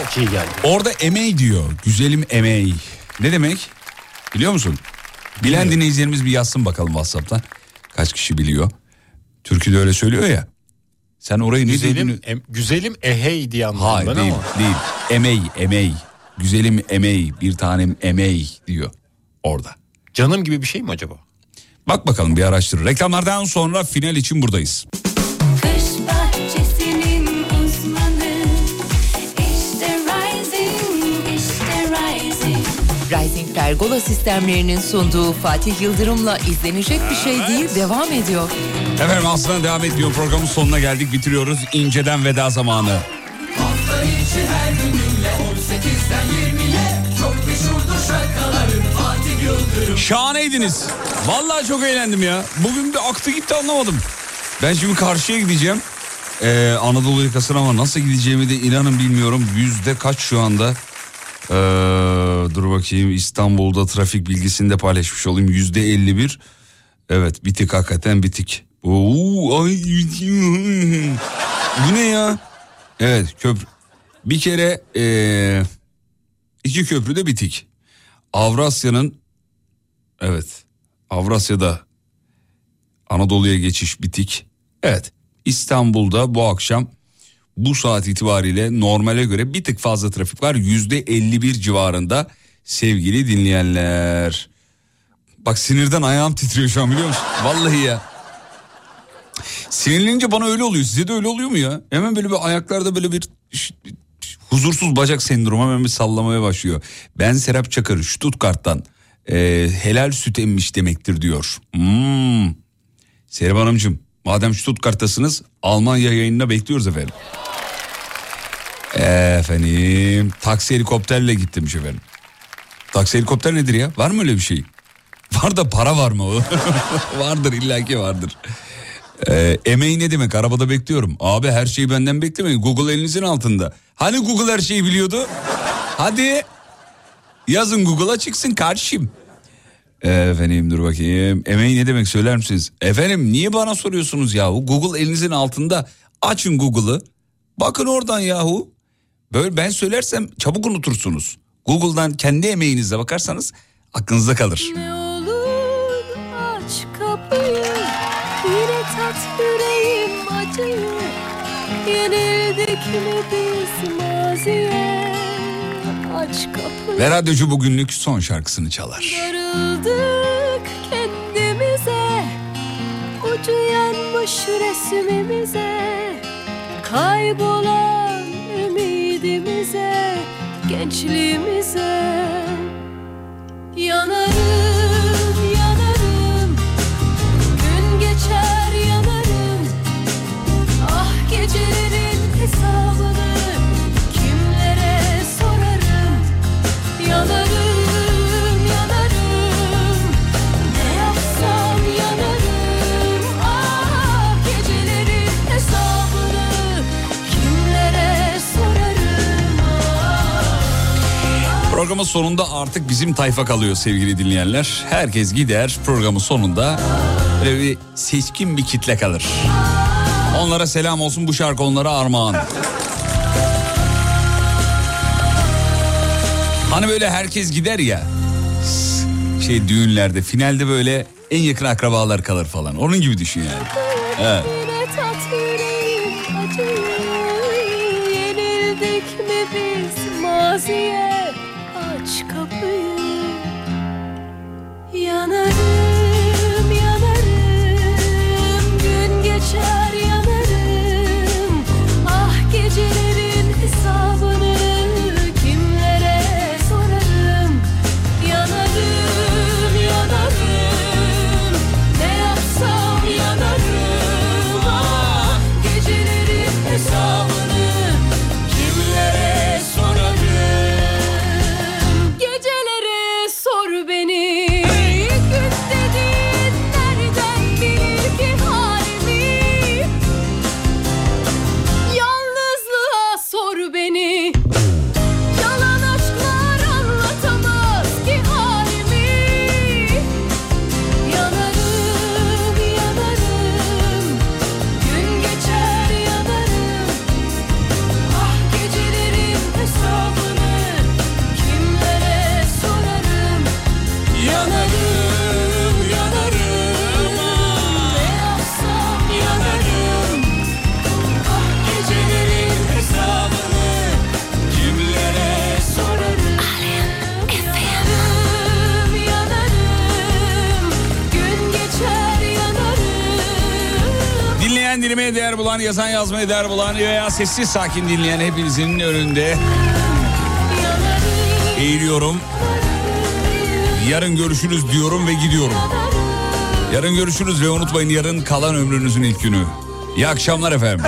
Çok iyi geldi. Orada emeği diyor. Güzelim emeği. Ne demek? Biliyor musun? Bilen dinleyicilerimiz bir yazsın bakalım WhatsApp'tan. Kaç kişi biliyor? Türkü de öyle söylüyor ya. Sen orayı ne Güzelim, dediğini... em- güzelim ehey diye anladım Hayır ben değil, ama. değil. Emeği, emeği. Güzelim emeği, bir tanem emeği diyor orada. Canım gibi bir şey mi acaba? Bak bakalım bir araştır. Reklamlardan sonra final için buradayız. Rising Pergola sistemlerinin sunduğu Fatih Yıldırım'la izlenecek bir şey değil devam ediyor. Efendim aslında devam ediyor programın sonuna geldik bitiriyoruz. İnceden veda zamanı. Hafta içi her gününle 18'den 20'ye Çok meşhurdur şarkıların Fatih Yıldırım Şahaneydiniz. Vallahi çok eğlendim ya. Bugün bir aktı gitti anlamadım. Ben şimdi karşıya gideceğim. Ee, Anadolu yakasına ama nasıl gideceğimi de inanın bilmiyorum. Yüzde kaç şu anda? Ee, dur bakayım İstanbul'da trafik bilgisini de paylaşmış olayım. Yüzde 51. Evet bitik hakikaten bitik. Oo, ay, bu ne ya? Evet köprü. Bir kere ee, İki köprü de bitik. Avrasya'nın evet Avrasya'da Anadolu'ya geçiş bitik. Evet İstanbul'da bu akşam bu saat itibariyle normale göre bir tık fazla trafik var. Yüzde 51 civarında sevgili dinleyenler. Bak sinirden ayağım titriyor şu an biliyor musun? Vallahi ya. Sinirlenince bana öyle oluyor. Size de öyle oluyor mu ya? Hemen böyle bir ayaklarda böyle bir huzursuz bacak sendromu hemen bir sallamaya başlıyor. Ben Serap Çakır Stuttgart'tan e, helal süt emmiş demektir diyor. Hmm. Serap Hanımcığım madem Stuttgart'tasınız Almanya yayınına bekliyoruz efendim. Efendim taksi helikopterle gittim efendim. Taksi helikopter nedir ya? Var mı öyle bir şey? Var da para var mı o? vardır illaki vardır. Ee, emeği ne demek arabada bekliyorum. Abi her şeyi benden beklemeyin. Google elinizin altında. Hani Google her şeyi biliyordu? Hadi yazın Google'a çıksın kardeşim. Efendim dur bakayım. Emeği ne demek söyler misiniz? Efendim niye bana soruyorsunuz yahu? Google elinizin altında. Açın Google'ı. Bakın oradan yahu. Böyle ben söylersem çabuk unutursunuz. Google'dan kendi emeğinizle bakarsanız aklınızda kalır. Ne olur aç kapıyı Yine tat yüreğim acıyı Yenildik mi biz maziye Aç kapıyı Ve radyocu bugünlük son şarkısını çalar. Darıldık kendimize Ucu yanmış resmimize Kaybolan Gençliğimize Yanarım, Programın sonunda artık bizim tayfa kalıyor sevgili dinleyenler. Herkes gider programın sonunda böyle bir seçkin bir kitle kalır. Onlara selam olsun bu şarkı onlara armağan. Hani böyle herkes gider ya şey düğünlerde finalde böyle en yakın akrabalar kalır falan. Onun gibi düşün yani. Evet. Yenildik Yanarım Dinlemeye değer bulan, yazan yazmaya değer bulan veya sessiz sakin dinleyen hepinizin önünde eğiliyorum. Yarın görüşürüz diyorum ve gidiyorum. Yarın görüşürüz ve unutmayın yarın kalan ömrünüzün ilk günü. İyi akşamlar efendim.